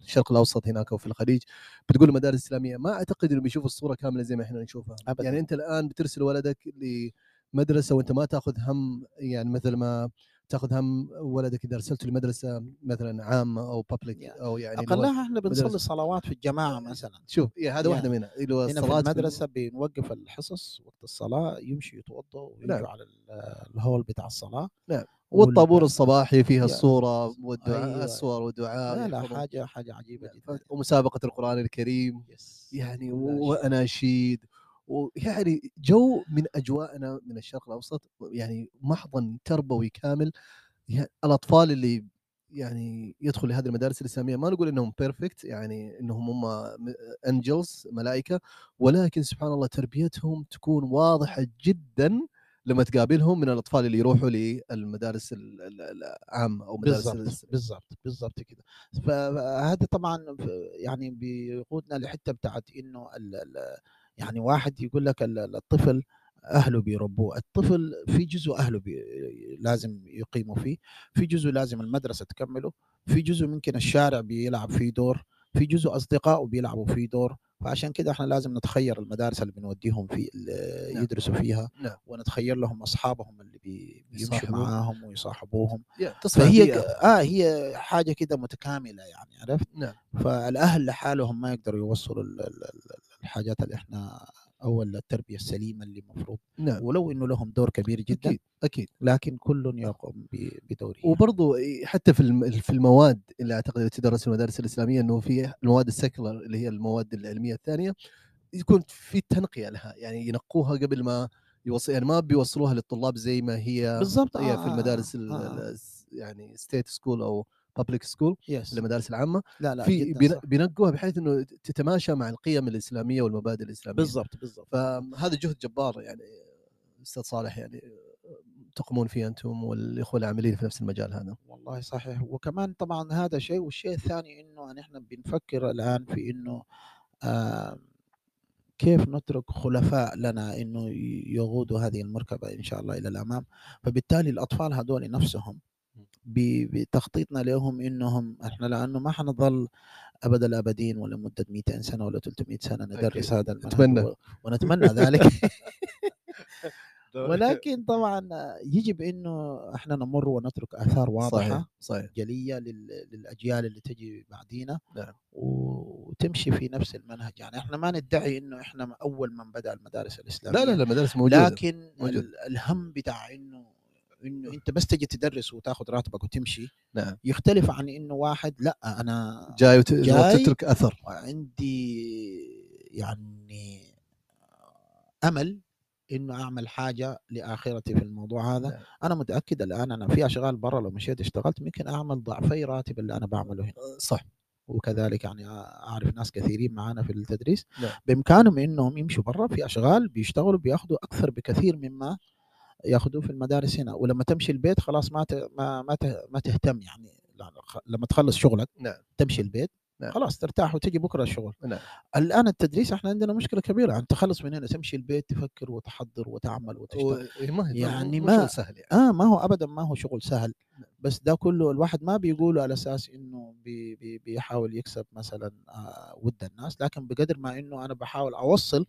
الشرق الأوسط هناك أو في الخليج بتقول له مدارس إسلامية ما أعتقد إنه بيشوف الصورة كاملة زي ما إحنا نشوفها أبداً. يعني أنت الآن بترسل ولدك لمدرسة وأنت ما تأخذ هم يعني مثل ما تأخذ هم ولدك إذا أرسلته لمدرسة مثلا عامة أو بابليك يعني أو يعني أقلها إحنا بنصلي مدرسة. الصلوات في الجاء مثلا شوف يا هذا. واحدة منها اللي هو هنا في المدرسة بنوقف الحصص وقت الصلاة يمشوا يتوضوا ويجوا نعم. على ال- الهول بتاع الصلاة نعم. وال- والطابور الصباحي فيها. الصورة والدعاء أيوة. الصور والدعاء لا لا. حاجة حاجة عجيبة جدا ومسابقة القرآن الكريم يس يعني. وأناشيد ويعني جو من أجواءنا من الشرق الأوسط يعني محضن تربوي كامل يعني الأطفال اللي يعني يدخل لهذه المدارس الإسلامية ما نقول إنهم perfect يعني إنهم هم angels ملائكة ولكن سبحان الله تربيتهم تكون واضحة جدا لما تقابلهم من الأطفال اللي يروحوا للمدارس ال- ال- العامة أو مدارس بالضبط بالضبط بالضبط كده. فهذا طبعا يعني بيقودنا لحتة بتاعت إنه يعني واحد يقول لك ال- الطفل أهله بيربوه الطفل في جزء أهله بي لازم يقيموا فيه في جزء لازم المدرسة تكمله في جزء ممكن الشارع بيلعب فيه دور في جزء أصدقائه بيلعبوا فيه دور. فعشان كده إحنا لازم نتخير المدارس اللي بنوديهم في ال- نعم. يدرسوا فيها نعم ونتخيل لهم أصحابهم اللي بي- بيمشوا. معاهم ويصاحبوهم فهي. آه هي حاجة كده متكاملة يعني عرفت نعم فالأهل لحالهم ما يقدروا يوصلوا ال- ال- ال- الحاجات اللي إحنا أو التربية السليمة اللي المفروض نعم. ولو إنه لهم دور كبير جدا أكيد أكيد. لكن كل يقوم بدوره وبرضو حتى في في المواد اللي أعتقد تدرس في المدارس الإسلامية إنه في المواد ال secular اللي هي المواد العلمية الثانية يكون في تنقية لها. يعني ينقوها قبل ما يوصل يعني ما بيوصلوها للطلاب زي ما هي بالضبط. هي آه في آه، المدارس آه، آه. يعني state school أو public school yes المدارس العامة. لا لا في. بينقوها بحيث إنه تتماشى مع القيم الإسلامية والمبادئ الإسلامية. بالضبط بالضبط. فهذا جهد جبار يعني أستاذ صالح يعني تقومون فيه أنتم والإخوة العاملين في نفس المجال هذا. والله صحيح. وكمان طبعا هذا شيء والشيء الثاني إنه نحن بنفكر الآن في إنه آه كيف نترك خلفاء لنا إنه ي- يقودوا هذه المركبة إن شاء الله إلى الأمام. فبالتالي الأطفال هذول نفسهم بتخطيطنا لهم إنهم إحنا لأنه ما حنظل أبد الأبدين ولا مدة 200 سنة ولا 300 سنة ندرس هذا. و- ونتمنى ذلك (laughs) (laughs) ولكن طبعا يجب إنه إحنا نمر ونترك آثار واضحة صحيح صحيح جلية لل- للأجيال اللي تجي بعدينا نعم. وتمشي في نفس المنهج يعني إحنا ما ندعي إنه إحنا أول من بدأ المدارس الإسلامية لا لا لا المدارس موجودة لكن موجود. ال- الهم بتاع إنه إنه أنت بس تجي تدرس وتاخذ راتبك وتمشي نعم يختلف عن إنه واحد لأ أنا جاي, وت... جاي. وتترك أثر عندي يعني أمل إنه أعمل حاجة لآخرتي في الموضوع هذا نعم. أنا متأكد الآن أنا في أشغال برا لو مشيت اشتغلت ممكن أعمل ضعفي راتب اللي أنا بعمله هنا صح وكذلك يعني أعرف ناس كثيرين معانا في التدريس نعم. بإمكانهم إنهم يمشوا برا في أشغال بيشتغلوا بيأخذوا أكثر بكثير مما ياخذوه في المدارس هنا ولما تمشي البيت خلاص ما ت- ما ما ت- ما تهتم يعني لما تخلص شغلك نعم. تمشي البيت نعم. خلاص ترتاح وتجي بكرة الشغل. نعم. الآن التدريس إحنا عندنا مشكلة كبيرة انت تخلص من هنا تمشي البيت تفكر وتحضر وتعمل وتشتغل. و... ما هي يعني ما- سهل يعني. آه ما هو ابدا ما هو شغل سهل. بس ده كله الواحد ما بيقوله على أساس إنه بي بي بيحاول يكسب مثلا آه ود الناس لكن بقدر ما إنه أنا بحاول أوصل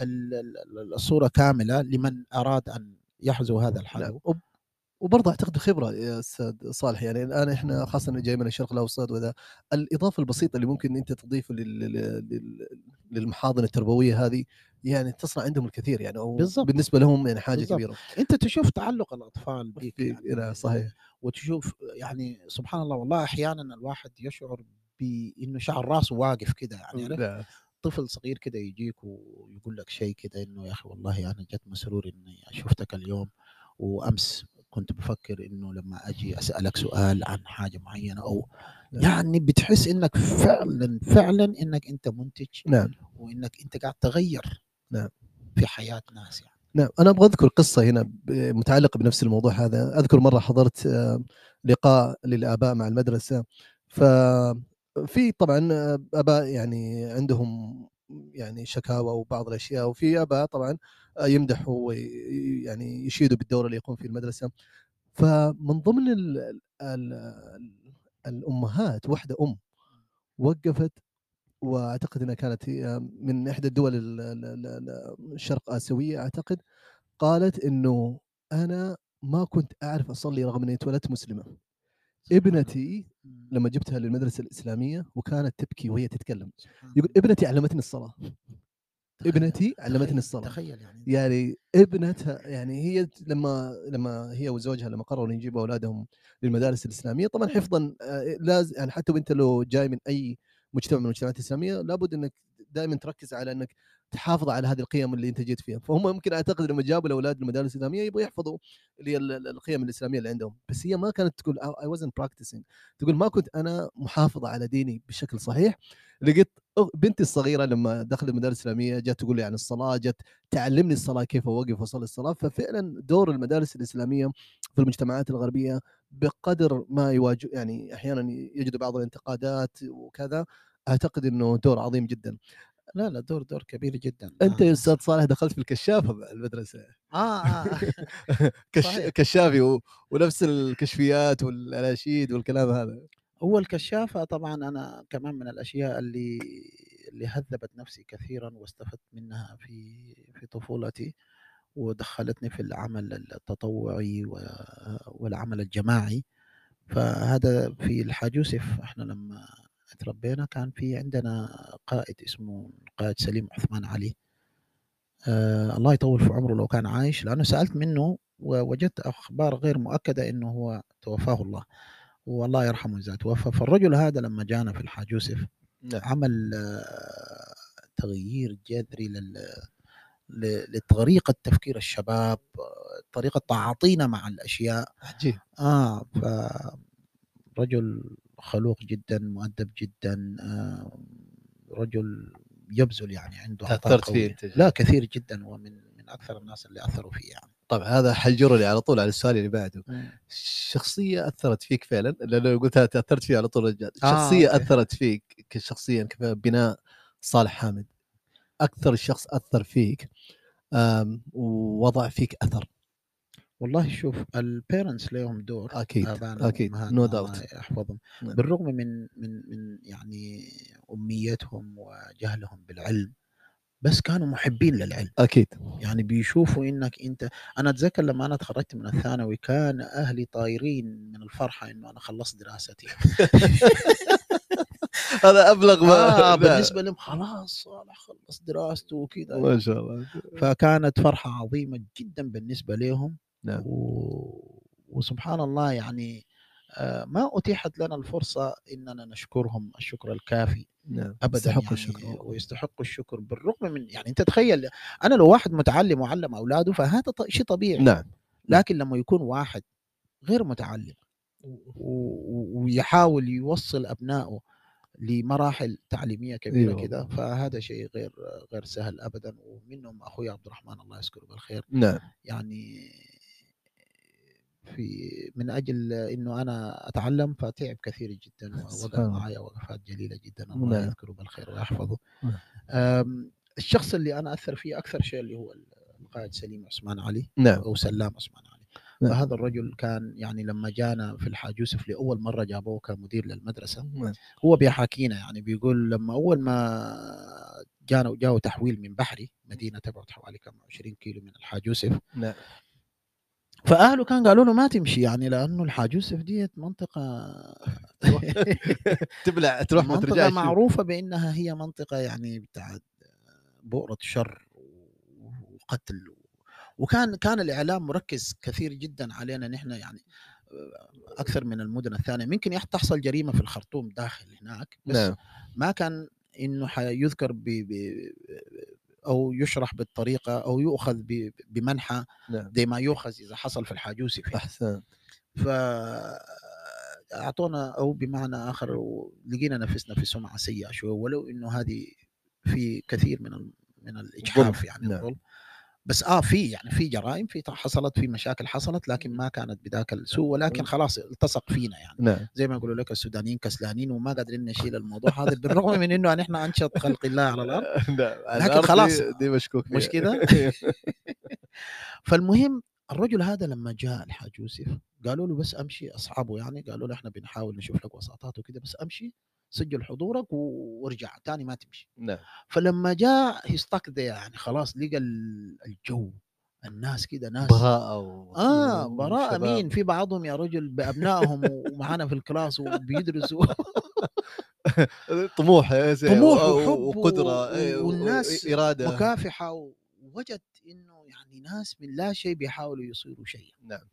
ال- ال- ال- الصورة كاملة لمن أراد أن يحذو هذا نعم. الحذو وب- وبرضه أعتقد خبرة يا أستاذ صالح يعني الآن إحنا خاصه إنه جاي من الشرق الأوسط وذا الإضافة البسيطة اللي ممكن أنت تضيفه لل... لل... لل- للمحاضن التربوية هذه يعني تصنع عندهم الكثير يعني أو بالضبط. بالنسبة لهم يعني حاجة بالضبط. كبيرة أنت تشوف تعلق الأطفال بك. يعني لا، صحيح وتشوف يعني سبحان الله والله أحيانا الواحد يشعر بإنه شعر راسه واقف كده يعني؟ لا. طفل صغير كده يجيك ويقول لك شيء كده إنه يا أخي والله أنا جت مسرور إني شفتك اليوم وأمس كنت بفكر إنه لما أجي أسألك سؤال عن حاجة معينة أو نعم. يعني بتحس إنك فعلا فعلا إنك أنت منتج نعم وإنك أنت قاعد تغير نعم. في حياة ناس يعني نعم أنا أبغى أذكر قصة هنا متعلقة بنفس الموضوع هذا أذكر مرة حضرت آه، لقاء للآباء مع المدرسة ففي طبعا أباء يعني عندهم يعني شكاوى وبعض الأشياء وفي أباء طبعا يمدحوا ويعني يشيدوا بالدور اللي يقوم فيه المدرسة. فمن ضمن ال ال ال الأمهات واحدة أم وقفت وأعتقد إنها كانت من إحدى الدول ال- ال- ال- ال- الشرق آسيوية أعتقد قالت إنه أنا ما كنت أعرف أصلي رغم إني اتولدت مسلمة. ابنتي. لما جبتها للمدرسة الإسلامية وكانت تبكي وهي تتكلم يقول. ابنتي علمتني الصلاة ابنتي علمتني الصلاة تخيل يعني يعني ابنتها يعني هي لما لما هي وزوجها لما قرروا يجيبوا أولادهم للمدارس الإسلامية طبعا حفظا آه، لازم يعني حتى وأنت لو جاي من أي مجتمع من المجتمعات الإسلامية لابد إنك دائما تركز على إنك تحافظ على هذه القيم اللي أنت جيت فيها. فهم يمكن أعتقد لما جابوا الأولاد للمدارس الإسلامية يبغوا يحفظوا اللي هي ال- ال- القيم الإسلامية اللي عندهم. بس هي ما كانت تقول I wasn't practicing. تقول ما كنت أنا محافظه على ديني بشكل صحيح. لقيت بنتي الصغيرة لما دخلت المدارس الإسلامية جات تقول لي عن الصلاة جت تعلمني الصلاة كيف أوقف وأصلي الصلاة. ففعلا دور المدارس الإسلامية في المجتمعات الغربية بقدر ما يواجه يعني أحيانا يجد بعض الانتقادات وكذا. أعتقد إنه دور عظيم جدا لا لا دور دور كبير جدا أنت آه. يا أستاذ صالح دخلت في الكشافة المدرسة آه, آه. (laughs) كش... صحيح. كشافي و... ونفس الكشفيات والأناشيد والكلام هذا هو الكشافة طبعا أنا كمان من الأشياء اللي اللي هذبت نفسي كثيرا واستفدت منها في في طفولتي ودخلتني في العمل التطوعي والعمل الجماعي فهذا في الحاج يوسف إحنا لما اتربينا كان في عندنا قائد اسمه قائد سليم عثمان علي. آه الله يطول في عمره لو كان عايش لأنه سألت منه ووجدت أخبار غير مؤكدة إنه هو توفاه الله والله يرحمه إذا توفى. فالرجل هذا لما جانا في الحاج يوسف نعم. عمل آه، تغيير جذري لل لطريقة تفكير الشباب طريقة تعاطينا مع الأشياء. عجيب. آه فرجل خلوق جدا مؤدب جدا آه رجل يبذل يعني عنده تأثرت. فيه انت لا كثير جدا هو من من أكثر الناس اللي أثروا فيه يعني. طبعا هذا حيجرني على طول على السؤال اللي بعده. شخصية أثرت فيك فعلا؟ لأنه قلتها تأثرت فيه على طول رجال آه، شخصية okay. أثرت فيك كشخصيا كبناء صالح حامد. أكثر شخص أثر فيك ووضع فيك أثر. والله شوف ال parents لهم دور أكيد أكيد no doubt يحفظهم. نعم. بالرغم من من من يعني أميتهم وجهلهم بالعلم بس كانوا محبين للعلم. أكيد. يعني بيشوفوا إنك أنت أنا أتذكر لما أنا تخرجت من الثانوي كان أهلي طايرين من الفرحة إنه أنا خلصت دراستي. (laughs) هذا أبلغ ما آه. (laughs) بالنسبة لهم خلاص صالح خلص دراسته وكذا. ما شاء الله. فكانت فرحة عظيمة جدا بالنسبة لهم. نعم. و... وسبحان الله يعني آه، ما أتيحت لنا الفرصة إننا نشكرهم الشكر الكافي نعم. ابدا يستحقوا يعني الشكر. ويستحقوا الشكر بالرغم من يعني أنت تخيل أنا لو واحد متعلم وعلم أولاده فهذا شيء طبيعي. نعم. لكن لما يكون واحد غير متعلم ويحاول يوصل أبنائه لمراحل تعليمية كبيرة أيوة. كده فهذا شيء غير غير سهل ابدا ومنهم أخوي عبد الرحمن الله يذكره بالخير. نعم. يعني في من أجل إنه أنا أتعلم فتعب كثير جدا (laughs) الله. معي وقفات جليلة جدا الله نعم. يذكره بالخير ويحفظه نعم. الشخص اللي أنا أثر فيه أكثر شيء اللي هو القائد سليم عثمان علي نعم أو سلام عثمان علي نعم. فهذا الرجل كان يعني لما جانا في الحاج يوسف لأول مرة جابوه كمدير للمدرسة نعم. هو بيحاكينا يعني بيقول لما أول ما جانا جاوا تحويل من بحري مدينة تبعد حوالي كم 20 كيلو من الحاج يوسف نعم فأهله كان قالوا له ما تمشي يعني لأنه الحاج يوسف ديت منطقة (laughs) تبلع تروح ما منطقة معروفة بأنها هي منطقة يعني بتاعت بؤرة شر وقتل وكان كان الإعلام مركز كثير جدا علينا نحن يعني أكثر من المدن الثانية. ممكن تحصل جريمة في الخرطوم داخل هناك بس نعم. ما كان إنه حيذكر ب ب أو يشرح بالطريقة أو يؤخذ بمنحى نعم زي ما يؤخذ إذا حصل في الحاج يوسف يعني. احسن ف أعطونا أو بمعنى آخر لقينا نفسنا في سمعة سيئة شوي ولو إنه هذه في كثير من من الإجحاف يعني نعم. بس آه في يعني في جرائم في حصلت في مشاكل حصلت لكن ما كانت بذاك السوء ولكن خلاص التصق فينا يعني نعم زي ما يقولوا لك السودانيين كسلانين وما قادرين نشيل الموضوع هذا بالرغم من إنه نحن أنشط خلق الله على الأرض (laughs) نعم لكن خلاص. دي, مشكوك. مش كده؟ (laughs) فالمهم الرجل هذا لمّا جاء الحاج يوسف قالوا له بس أمشي أصحابه يعني قالوا له: "إحنا بنحاول نشوف لك وساطات وكده بس أمشي سجّل حضورك وارجع تاني ما تمشي." نعم. فلمّا جاء there يعني خلاص لقى ال الجو، الناس كده ناس براءة و آه، براءة. مين؟ في بعضهم يا رجل بأبنائهم ومعانا في ال class وبيدرسوا (laughs) طموح سي طموح وحب وقدرة إيه والناس إرادة. مكافحة ووجد إنه يعني ناس من لا شيء بيحاولوا يصيروا شيء. نعم.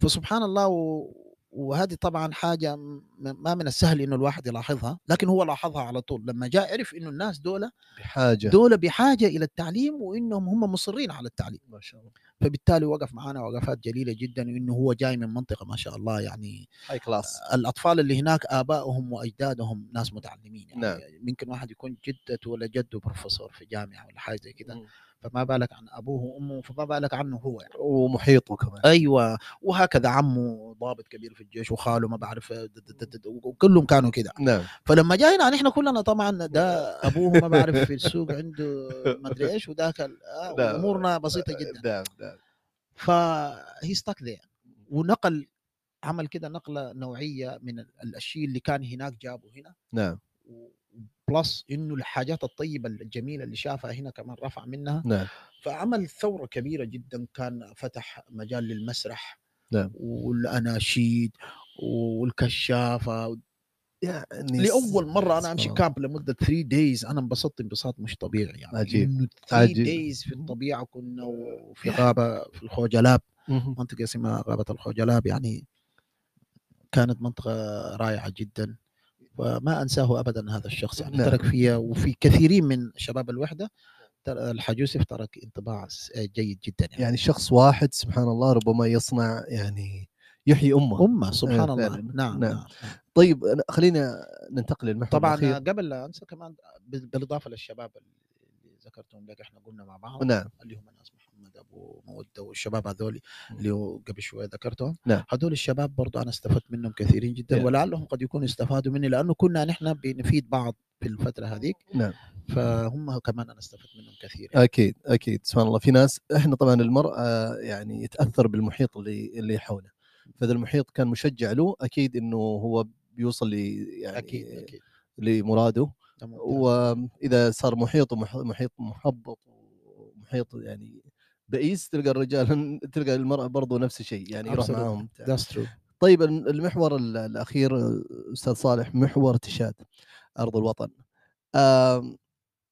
فسبحان الله و وهذه طبعًا حاجة ما من السهل إنه الواحد يلاحظها، لكن هو لاحظها على طول، لمّا جاء عرف إنه الناس دُولة بحاجة. دُولة بحاجة إلى التعليم وإنهم هم مُصرّين على التعليم. ما شاء الله. فبالتالي وقف معانا وقفات جليلة جدًا، وإنه هو جاي من منطقة ما شاء الله يعني high class. الأطفال اللي هناك آبائهم وأجدادهم ناس متعلمين يعني نعم. ممكن واحد يكون جدته والّا جده بروفيسور في جامعة والّا حاجة زي كده،. فما بالك عن أبوه وأمه، فما بالك عنه هو يعني. ومحيطه كمان. أيوه، وهكذا عمه ضابط كبير في الجيش وخاله ما د وكلّهم كانوا كده. نعم. فلمّا جا هنا نحن كلنا طبعًا ده (laughs) أبوه ما باعرف في السوق عنده ما أدري إيش وذاك آه، نعم. وأمورنا بسيطة جدًا. نعم، نعم. فhe stuck there ونقل عمل كده نقلة نوعية من ال الشيء اللي كان هناك جابه هنا نعم، plus إنه الحاجات الطيبة الجميلة اللي شافها هنا كمان رفع منها، نعم، فعمل ثورة كبيرة جدًا كان فتح مجال للمسرح نعم. والأناشيد والكشافة. يعني أنا أمشي سبحان الله. كامب لمدة 3 days أنا انبسطت انبساط مش طبيعي يعني. عجيب، إنه 3 عجيب. days في الطبيعة كنا وفي غابة في الخوجلاب اهم. منطقة اسمها غابة الخوجلاب يعني كانت منطقة رائعة جدًا، وما أنساه أبدًا هذا الشخص يعني نعم. ترك فيّا وفي كثيرين من شباب الوحدة ترى الحاج يوسف ترك انطباع جيد جدًا يعني. يعني شخص واحد سبحان الله ربما يصنع يعني يحيي أمة. أمة سبحان الله فعلًا. نعم نعم. نعم. نعم. طيب خلينا ننتقل للمحور طبعًا الأخير. قبل لا أنسى كمان بال بالإضافة للشباب اللي ذكرتهم لك إحنا قلنا مع بعض نعم، اللي هم ناس محمد أبو مودة والشباب هذول اللي قبل شوية ذكرتهم. نعم. هذول الشباب برضه أنا استفدت منهم كثيرين جدًا نعم. ولعلهم قد يكونوا استفادوا مني لأنه كنا نحن بنفيد بعض في الفترة هذيك. نعم. فهم كمان أنا استفدت منهم كثير أكيد، أكيد. سبحان الله. في ناس إحنا طبعًا المرأة يعني يتأثر بالمحيط اللي اللي حوله، فإذا المحيط كان مشجع له أكيد إنه هو بيوصل ل يعني أكيد أكيد. لمراده،. وإذا صار محيطه مح محيط محبط ومحيط يعني بئيس تلقى الرجال (laughs) تلقى المرأة برضه نفس الشيء يعني يروح. معاهم. طيب ال- المحور ال- الأخير أستاذ صالح محور تشاد أرض الوطن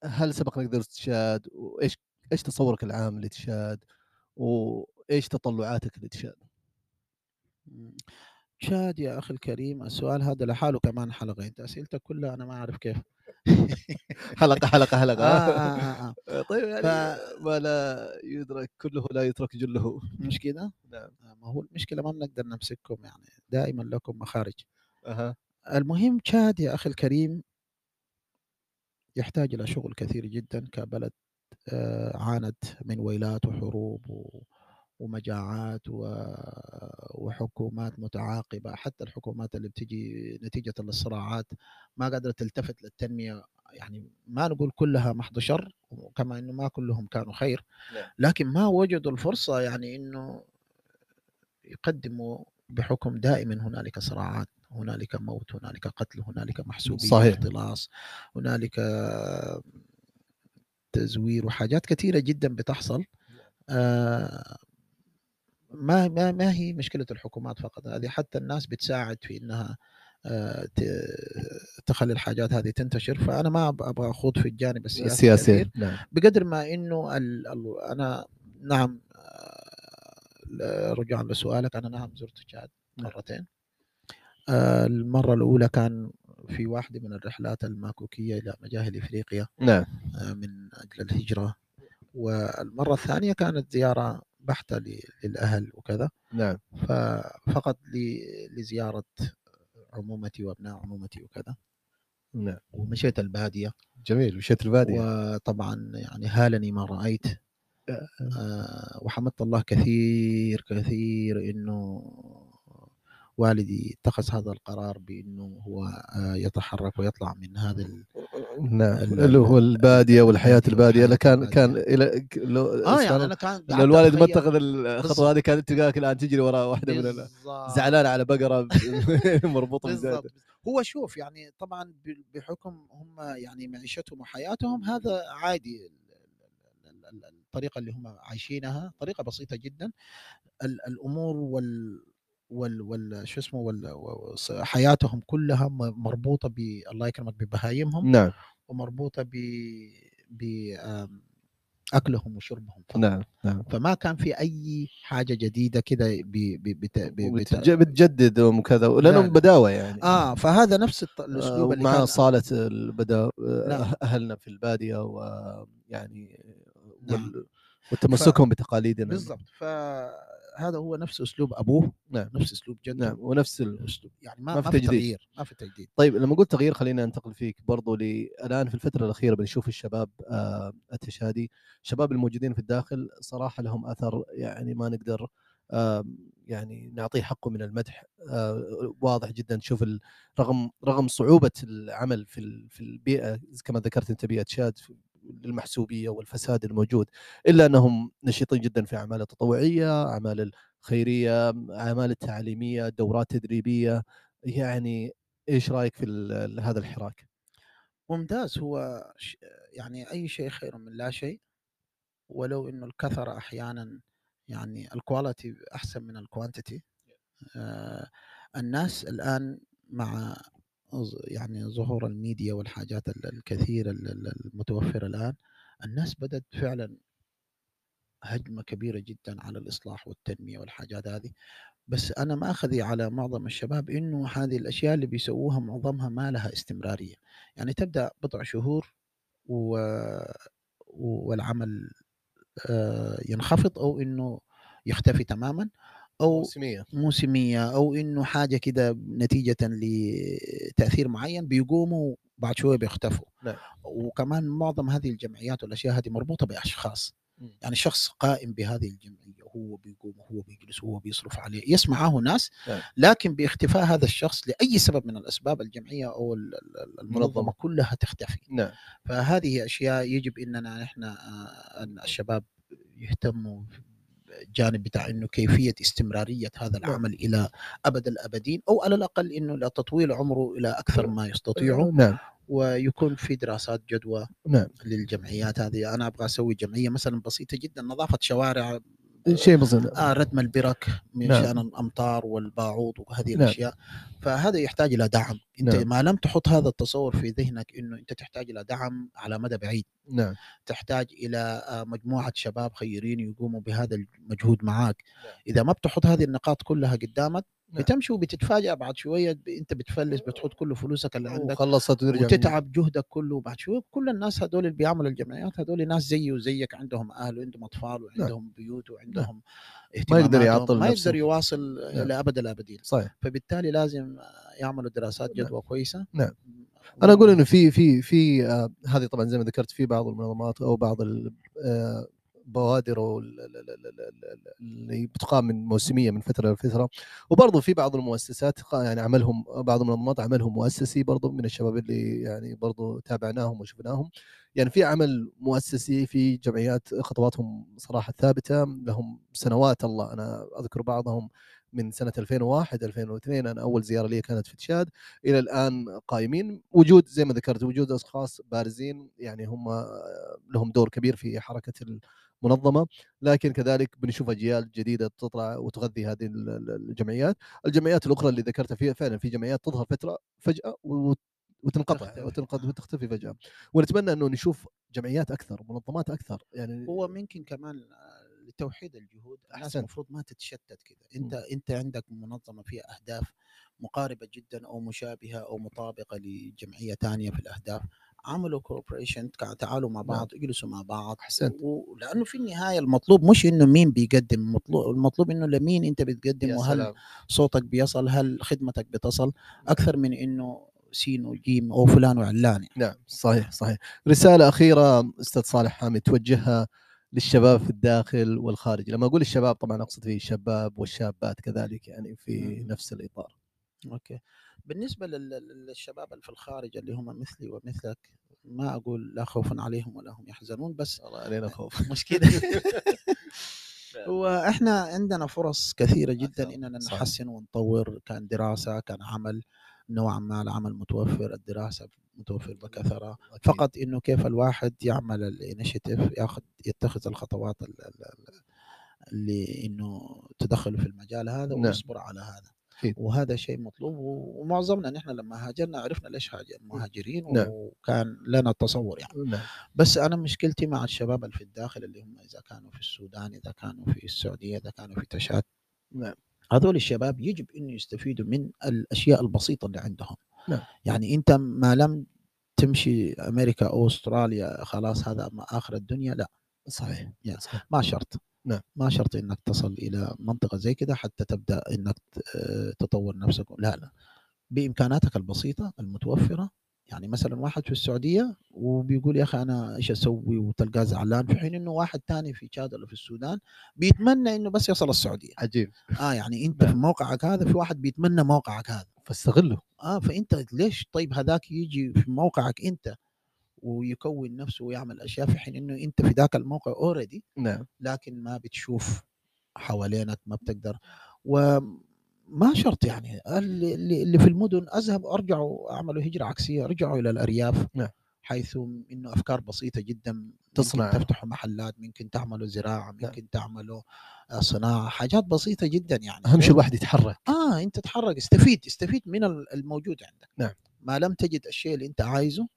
هل سبق لك درست تشاد وإيش إيش تصورك العام لتشاد وإيش تطلعاتك لتشاد إمم. شاد يا أخي الكريم السؤال هذا لحاله كمان حلقة، أنت أسئلتك كلها أنا ما أعرف كيف. (laughs) حلقة حلقة حلقة آه، آه، آه، آه. طيب يعني ف- ما لا يدرك كله لا يترك جله مش؟ نعم آه، ما هو المشكلة ما بنقدر نمسككم يعني دائمًا لكم مخارج. أها المهم تشاد يا أخي الكريم يحتاج إلى شغل كثير جدًا كبلد آآ عانت من ويلات وحروب و ومجاعات وحكومات متعاقبة، حتى الحكومات اللي بتيجي نتيجة للصراعات ما قادرة تلتفت للتنمية، يعني ما نقول كلها محض شر، وكما إنه ما كلهم كانوا خير، نعم. لكن ما وجدوا الفرصة يعني إنه يقدموا بحكم دائمًا هنالك صراعات، هنالك موت، هنالك قتل، هنالك محسوبية، صحيح. اختلاص، هنالك تزوير وحاجات كثيرة جدًا بتحصل آآ ما ما ما هي مشكلة الحكومات فقط، هذه حتى الناس بتساعد في إنها آآ ت تخلّي الحاجات هذه تنتشر، فأنا ما أب أبغى أخوض في الجانب السياسي السياسية كثير، نعم بقدر ما إنه ال ال أنا نعم آآ رجوعًا لسؤالك أنا نعم زرت تشاد نعم. مرتين. آآ المرة الأولى كان في واحدة من الرحلات المكوكية إلى مجاهل إفريقيا نعم من أجل الهجرة، والمرة الثانية كانت زيارة بحتة ل للأهل وكذا. نعم. ففقط ل لزيارة عمومتي وأبناء عمومتي وكذا، نعم. ومشيت البادية، جميل مشيت البادية. وطبعًا يعني هالني ما رأيت، آآ وحمدت الله كثير، كثير إنه والدي اتخذ هذا القرار بإنه هو آآ يتحرك ويطلع من هذا ال نعم ال- اللي هو ال- البادية والحياة البادية البادية كان والحياة كان البادية. إلى لو آه يعني أنا كان لو الوالد ما اتخذ الخطوة. هذه كانت تلقاك الان تجري وراء واحدة من. زعلانة على بقرة (laughs) مربوطة بالضبط بزيادة. هو شوف يعني طبعا بحكم هم يعني معيشتهم وحياتهم هذا عادي ال- ال- ال- الطريقة اللي هم عايشينها طريقة بسيطة جدا ال- الأمور وال وال وال شو اسمه وال حياتهم كلها مربوطة ب الله يكرمك ببهايمهم نعم ومربوطة ب ب أكلهم وشربهم فقط. نعم نعم فما كان في أي حاجة جديدة كده بتجدد وكذا لأنهم لا. بداوة يعني آه فهذا نفس الط- الأسلوب اللي مع كان صالة البداوة نعم. أهلنا في البادية ويعني نعم. وتمسكهم بتقاليدنا بالضبط فهذا هو نفس أسلوب أبوه نعم نفس أسلوب جده نعم ونفس ال... أسلوب يعني ما, ما في تجديد. تغيير ما في تجديد طيب لما قلت تغيير خلينا ننتقل فيك برضو. الان في الفترة الأخيرة بنشوف الشباب آه التشادي الشباب الموجودين في الداخل صراحة لهم أثر يعني ما نقدر آه يعني نعطيه حقه من المدح آه واضح جدا تشوف رغم رغم صعوبة العمل في في البيئة كما ذكرت أنت بيئة شاد في- المحسوبيه والفساد الموجود إلا أنهم نشيطين جدا في أعمال التطوعية، أعمال الخيرية، أعمال التعليمية، دورات تدريبية. يعني إيش رأيك في هذا الحراك؟ ممتاز. هو يعني أي شيء خير من لا شيء. ولو إنه الكثرة أحيانا يعني ال quality أحسن من ال quantity آه الناس الآن مع يعني ظهور الميديا والحاجات ال- الكثيرة ال- ال- المتوفرة الآن الناس بدأت فعلا هجمة كبيرة جدا على الإصلاح والتنمية والحاجات هذه. بس أنا ماخذي على معظم الشباب إنه هذه الأشياء اللي بيسووها معظمها ما لها استمرارية. يعني تبدأ بضع شهور و... والعمل آه، ينخفض أو إنه يختفي تماما. أو موسمية موسمية أو إنه حاجة كده نتيجة لتأثير معين بيقوموا بعد شوية بيختفوا نعم. وكمان معظم هذه الجمعيات والأشياء هذه مربوطة بأشخاص مم. يعني شخص قائم بهذه الجمعية هو بيقوم وهو بيجلس وهو بيصرف عليه يسمعه ناس نعم. لكن باختفاء هذا الشخص لأي سبب من الأسباب الجمعية أو. المنظمة كلها تختفي نعم فهذه أشياء يجب إننا نحن آه، الشباب يهتموا الجانب بتاع إنه كيفية استمرارية هذا نعم. العمل إلى أبد الأبدين أو على الأقل إنه لتطويل عمره إلى أكثر ما يستطيعوا نعم. ويكون في دراسات جدوى نعم. للجمعيات هذه. أنا أبغى أسوي جمعية مثلا بسيطة جدا نظافة شوارع شيء بسيط آه ردم البرك من نعم. شان الأمطار والباعوض وهذه نعم. الأشياء فهذا يحتاج إلى دعم أنت نعم. ما لم تحط هذا التصور في ذهنك إنه أنت تحتاج إلى دعم على مدى بعيد نعم تحتاج إلى آه، مجموعة شباب خيرين يقوموا بهذا المجهود معاك نعم. إذا ما بتحط هذه النقاط كلها قدامك نعم. بتمشي وبتتفاجأ بعد شوية أنت بتفلس بتحط كل فلوسك اللي عندك وخلصت وترجع وتتعب جهدك كله بعد شوية كل الناس هذول اللي بيعملوا الجمعيات هذول ناس زيي وزيك عندهم أهل وعندهم أطفال وعندهم بيوت وعندهم ما يقدر يعطل ما. يقدر يواصل نعم. إلى أبد الأبدين صحيح فبالتالي لازم يعملوا دراسات نعم. جدوى كويسة نعم. أنا أقول إنه في في في آه هذه طبعا زي ما ذكرت في بعض المنظمات أو بعض آه، بوادر اللي بتقام من موسمية من فترة لفترة. وبرضه في بعض المؤسسات يعني عملهم بعض المنظمات عملهم مؤسسي برضه من الشباب اللي يعني برضه تابعناهم وشفناهم. يعني في عمل مؤسسي في جمعيات خطواتهم صراحة ثابتة لهم سنوات الله. أنا أذكر بعضهم من سنة 2001 2002 أنا أول زيارة لي كانت في تشاد. إلى الآن قائمين وجود زي ما ذكرت وجود أشخاص بارزين يعني هم لهم دور كبير في حركة المنظمه لكن كذلك بنشوف أجيال جديدة تطلع وتغذي هذه ال- ال- الجمعيات الجمعيات الأخرى اللي ذكرتها فيها فعلا في جمعيات تظهر فترة فجأة وت- وتنقطع. وتنقطع آه. وتختفي فجأة ونتمنى أنه نشوف جمعيات أكثر منظمات أكثر يعني هو ممكن كمان لتوحيد الجهود الناس. المفروض ما تتشتت كده أنت أنت عندك منظمة فيها أهداف مقاربة جدا أو مشابهة أو مطابقة لجمعية ثانية في الأهداف عملوا cooperation تعالوا مع بعض اجلسوا مع بعض أحسنت. ولأنه في النهاية المطلوب مش إنه مين بيقدم مطلوب المطلوب إنه لمين أنت بتقدم وهل سلام. صوتك بيصل هل خدمتك بتصل أكثر من إنه سين وجيم أو فلان وعلان يعني. نعم صحيح صحيح رسالة أخيرة أستاذ صالح حامد توجهها للشباب في الداخل والخارج لما أقول الشباب طبعا أقصد فيه الشباب والشابات كذلك يعني في مم. نفس الإطار أوكي. بالنسبة لل- لل- للشباب اللي في الخارج اللي هم مثلي ومثلك ما أقول لا خوف عليهم ولا هم يحزنون بس والله علينا خوف. (laughs) مشكلة (laughs) هو إحنا عندنا فرص كثيرة جدًا صحيح. نحسّن ونطوّر، كان دراسة، كان عمل، نوعًا ما العمل متوفّر، الدراسة متوفّر بكثرة، أكيد. فقط إنه كيف الواحد يعمل الinitiative ياخد يتخذ الخطوات ال ال ال اللي إنه تدخّله في المجال هذا نعم. ويصبر على هذا، أكيد. وهذا شيء مطلوب ومعظمنا نحن لمّا هاجرنا عرفنا ليش هاج مهاجرين نعم. وكان لنا تصوُّر يعني. نعم. بس أنا مشكلتي مع الشباب اللي في الداخل اللي هم إذا كانوا في السودان، إذا كانوا في السعودية، إذا كانوا في تشاد، نعم. هذول الشباب يجب إنه يستفيدوا من الأشياء البسيطة اللي عندهم. نعم. يعني أنت ما لم تمشي أمريكا أو أستراليا خلاص هذا م آخر الدنيا لأ. صحيح. يا صحيح. ما شرط. نعم. ما شرط إنك تصل إلى منطقة زي كده حتى تبدأ إنك ت تطوّر نفسك لا، لا، بإمكاناتك البسيطة المتوفّرة، يعني مثلًا واحد في السعودية وبيقول يا أخي أنا إيش أسوي وتلقاه زعلان، في حين إنه واحد تاني في تشاد والّا في السودان بيتمنى إنه بس يصل السعودية. عجيب. آه، يعني في نعم. موقعك هذا في واحد بيتمنى موقعك هذا. فاستغله. آه، فأنت ليش طيب هذاك ييجي في موقعك أنت ويكوّن نفسه ويعمل أشياء في حين إنه أنت في ذاك الموقع already نعم. لكن ما بتشوف حوالينك، ما بتقدر وما شرط يعني اللي اللي في المدن أذهب أرجعوا أعملوا هجرة عكسية، أرجعوا إلى الأرياف. نعم. حيث إنه أفكار بسيطة جدًا، تصنع. تفتحوا محلات، ممكن تعملوا زراعة، نعم. ممكن تعملوا آآ صناعة، حاجات بسيطة جدًا يعني. أهم شيء الواحد يتحرك. آه، أنت اتحرك، استفيد، استفيد من ال الموجود عندك. نعم. ما لم تجد الشيء اللي أنت عايزه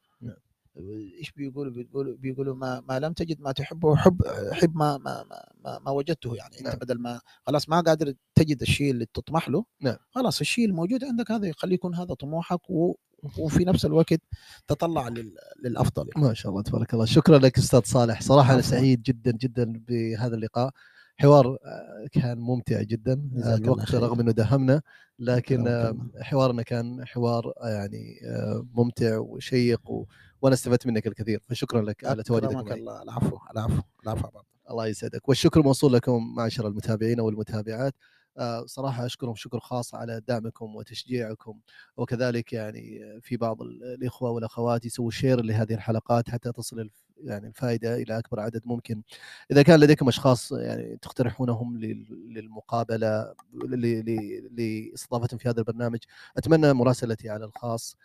إيش بيقولوا، بيقولوا بيقولوا ما ما لم تجد ما تحبه حُب حِب ما ما ما ما وجدته يعني، نعم. بدل ما خلاص ما قادر تجد الشيء اللي تطمح له، نعم. خلاص الشيء الموجود عندك هذا يخليه يكون هذا طموحك و وفي نفس الوقت تطلّع لل للأفضل يعني. ما شاء الله تبارك الله، شكرًا لك أستاذ صالح، صراحة أنا عفوًا. سعيد جدًا، جدًا بهذا اللقاء، حوار آآ كان ممتع جدًا، الله الوقت خير. رغم إنه داهمنا لكن الله. حوارنا كان حوار يعني ممتع وشيق و وأنا استفدت منك الكثير، فشكرًا لك على تواجدك معي. الله، العفو، العفو، العفو. الله يسعدك، والشكر موصول لكم معشر المتابعين والمتابعات، آآ صراحة أشكركم شكر خاص على دعمكم وتشجيعكم، وكذلك يعني في بعض ال الإخوة والأخوات يسووا share لهذه الحلقات حتى تصل يعني الفائدة إلى أكبر عدد ممكن. إذا كان لديكم أشخاص يعني تقترحونهم لل للمقابلة لإستضافتهم في هذا البرنامج، أتمنى مراسلتي على الخاص،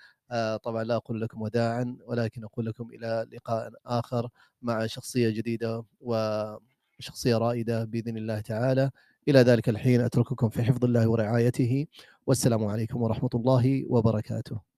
طبعًا لا أقول لكم وداعًا، ولكن أقول لكم إلى لقاء آخر مع شخصية جديدة وشخصية رائدة بإذن الله تعالى، إلى ذلك الحين أترككم في حفظ الله ورعايته، والسلام عليكم ورحمة الله وبركاته.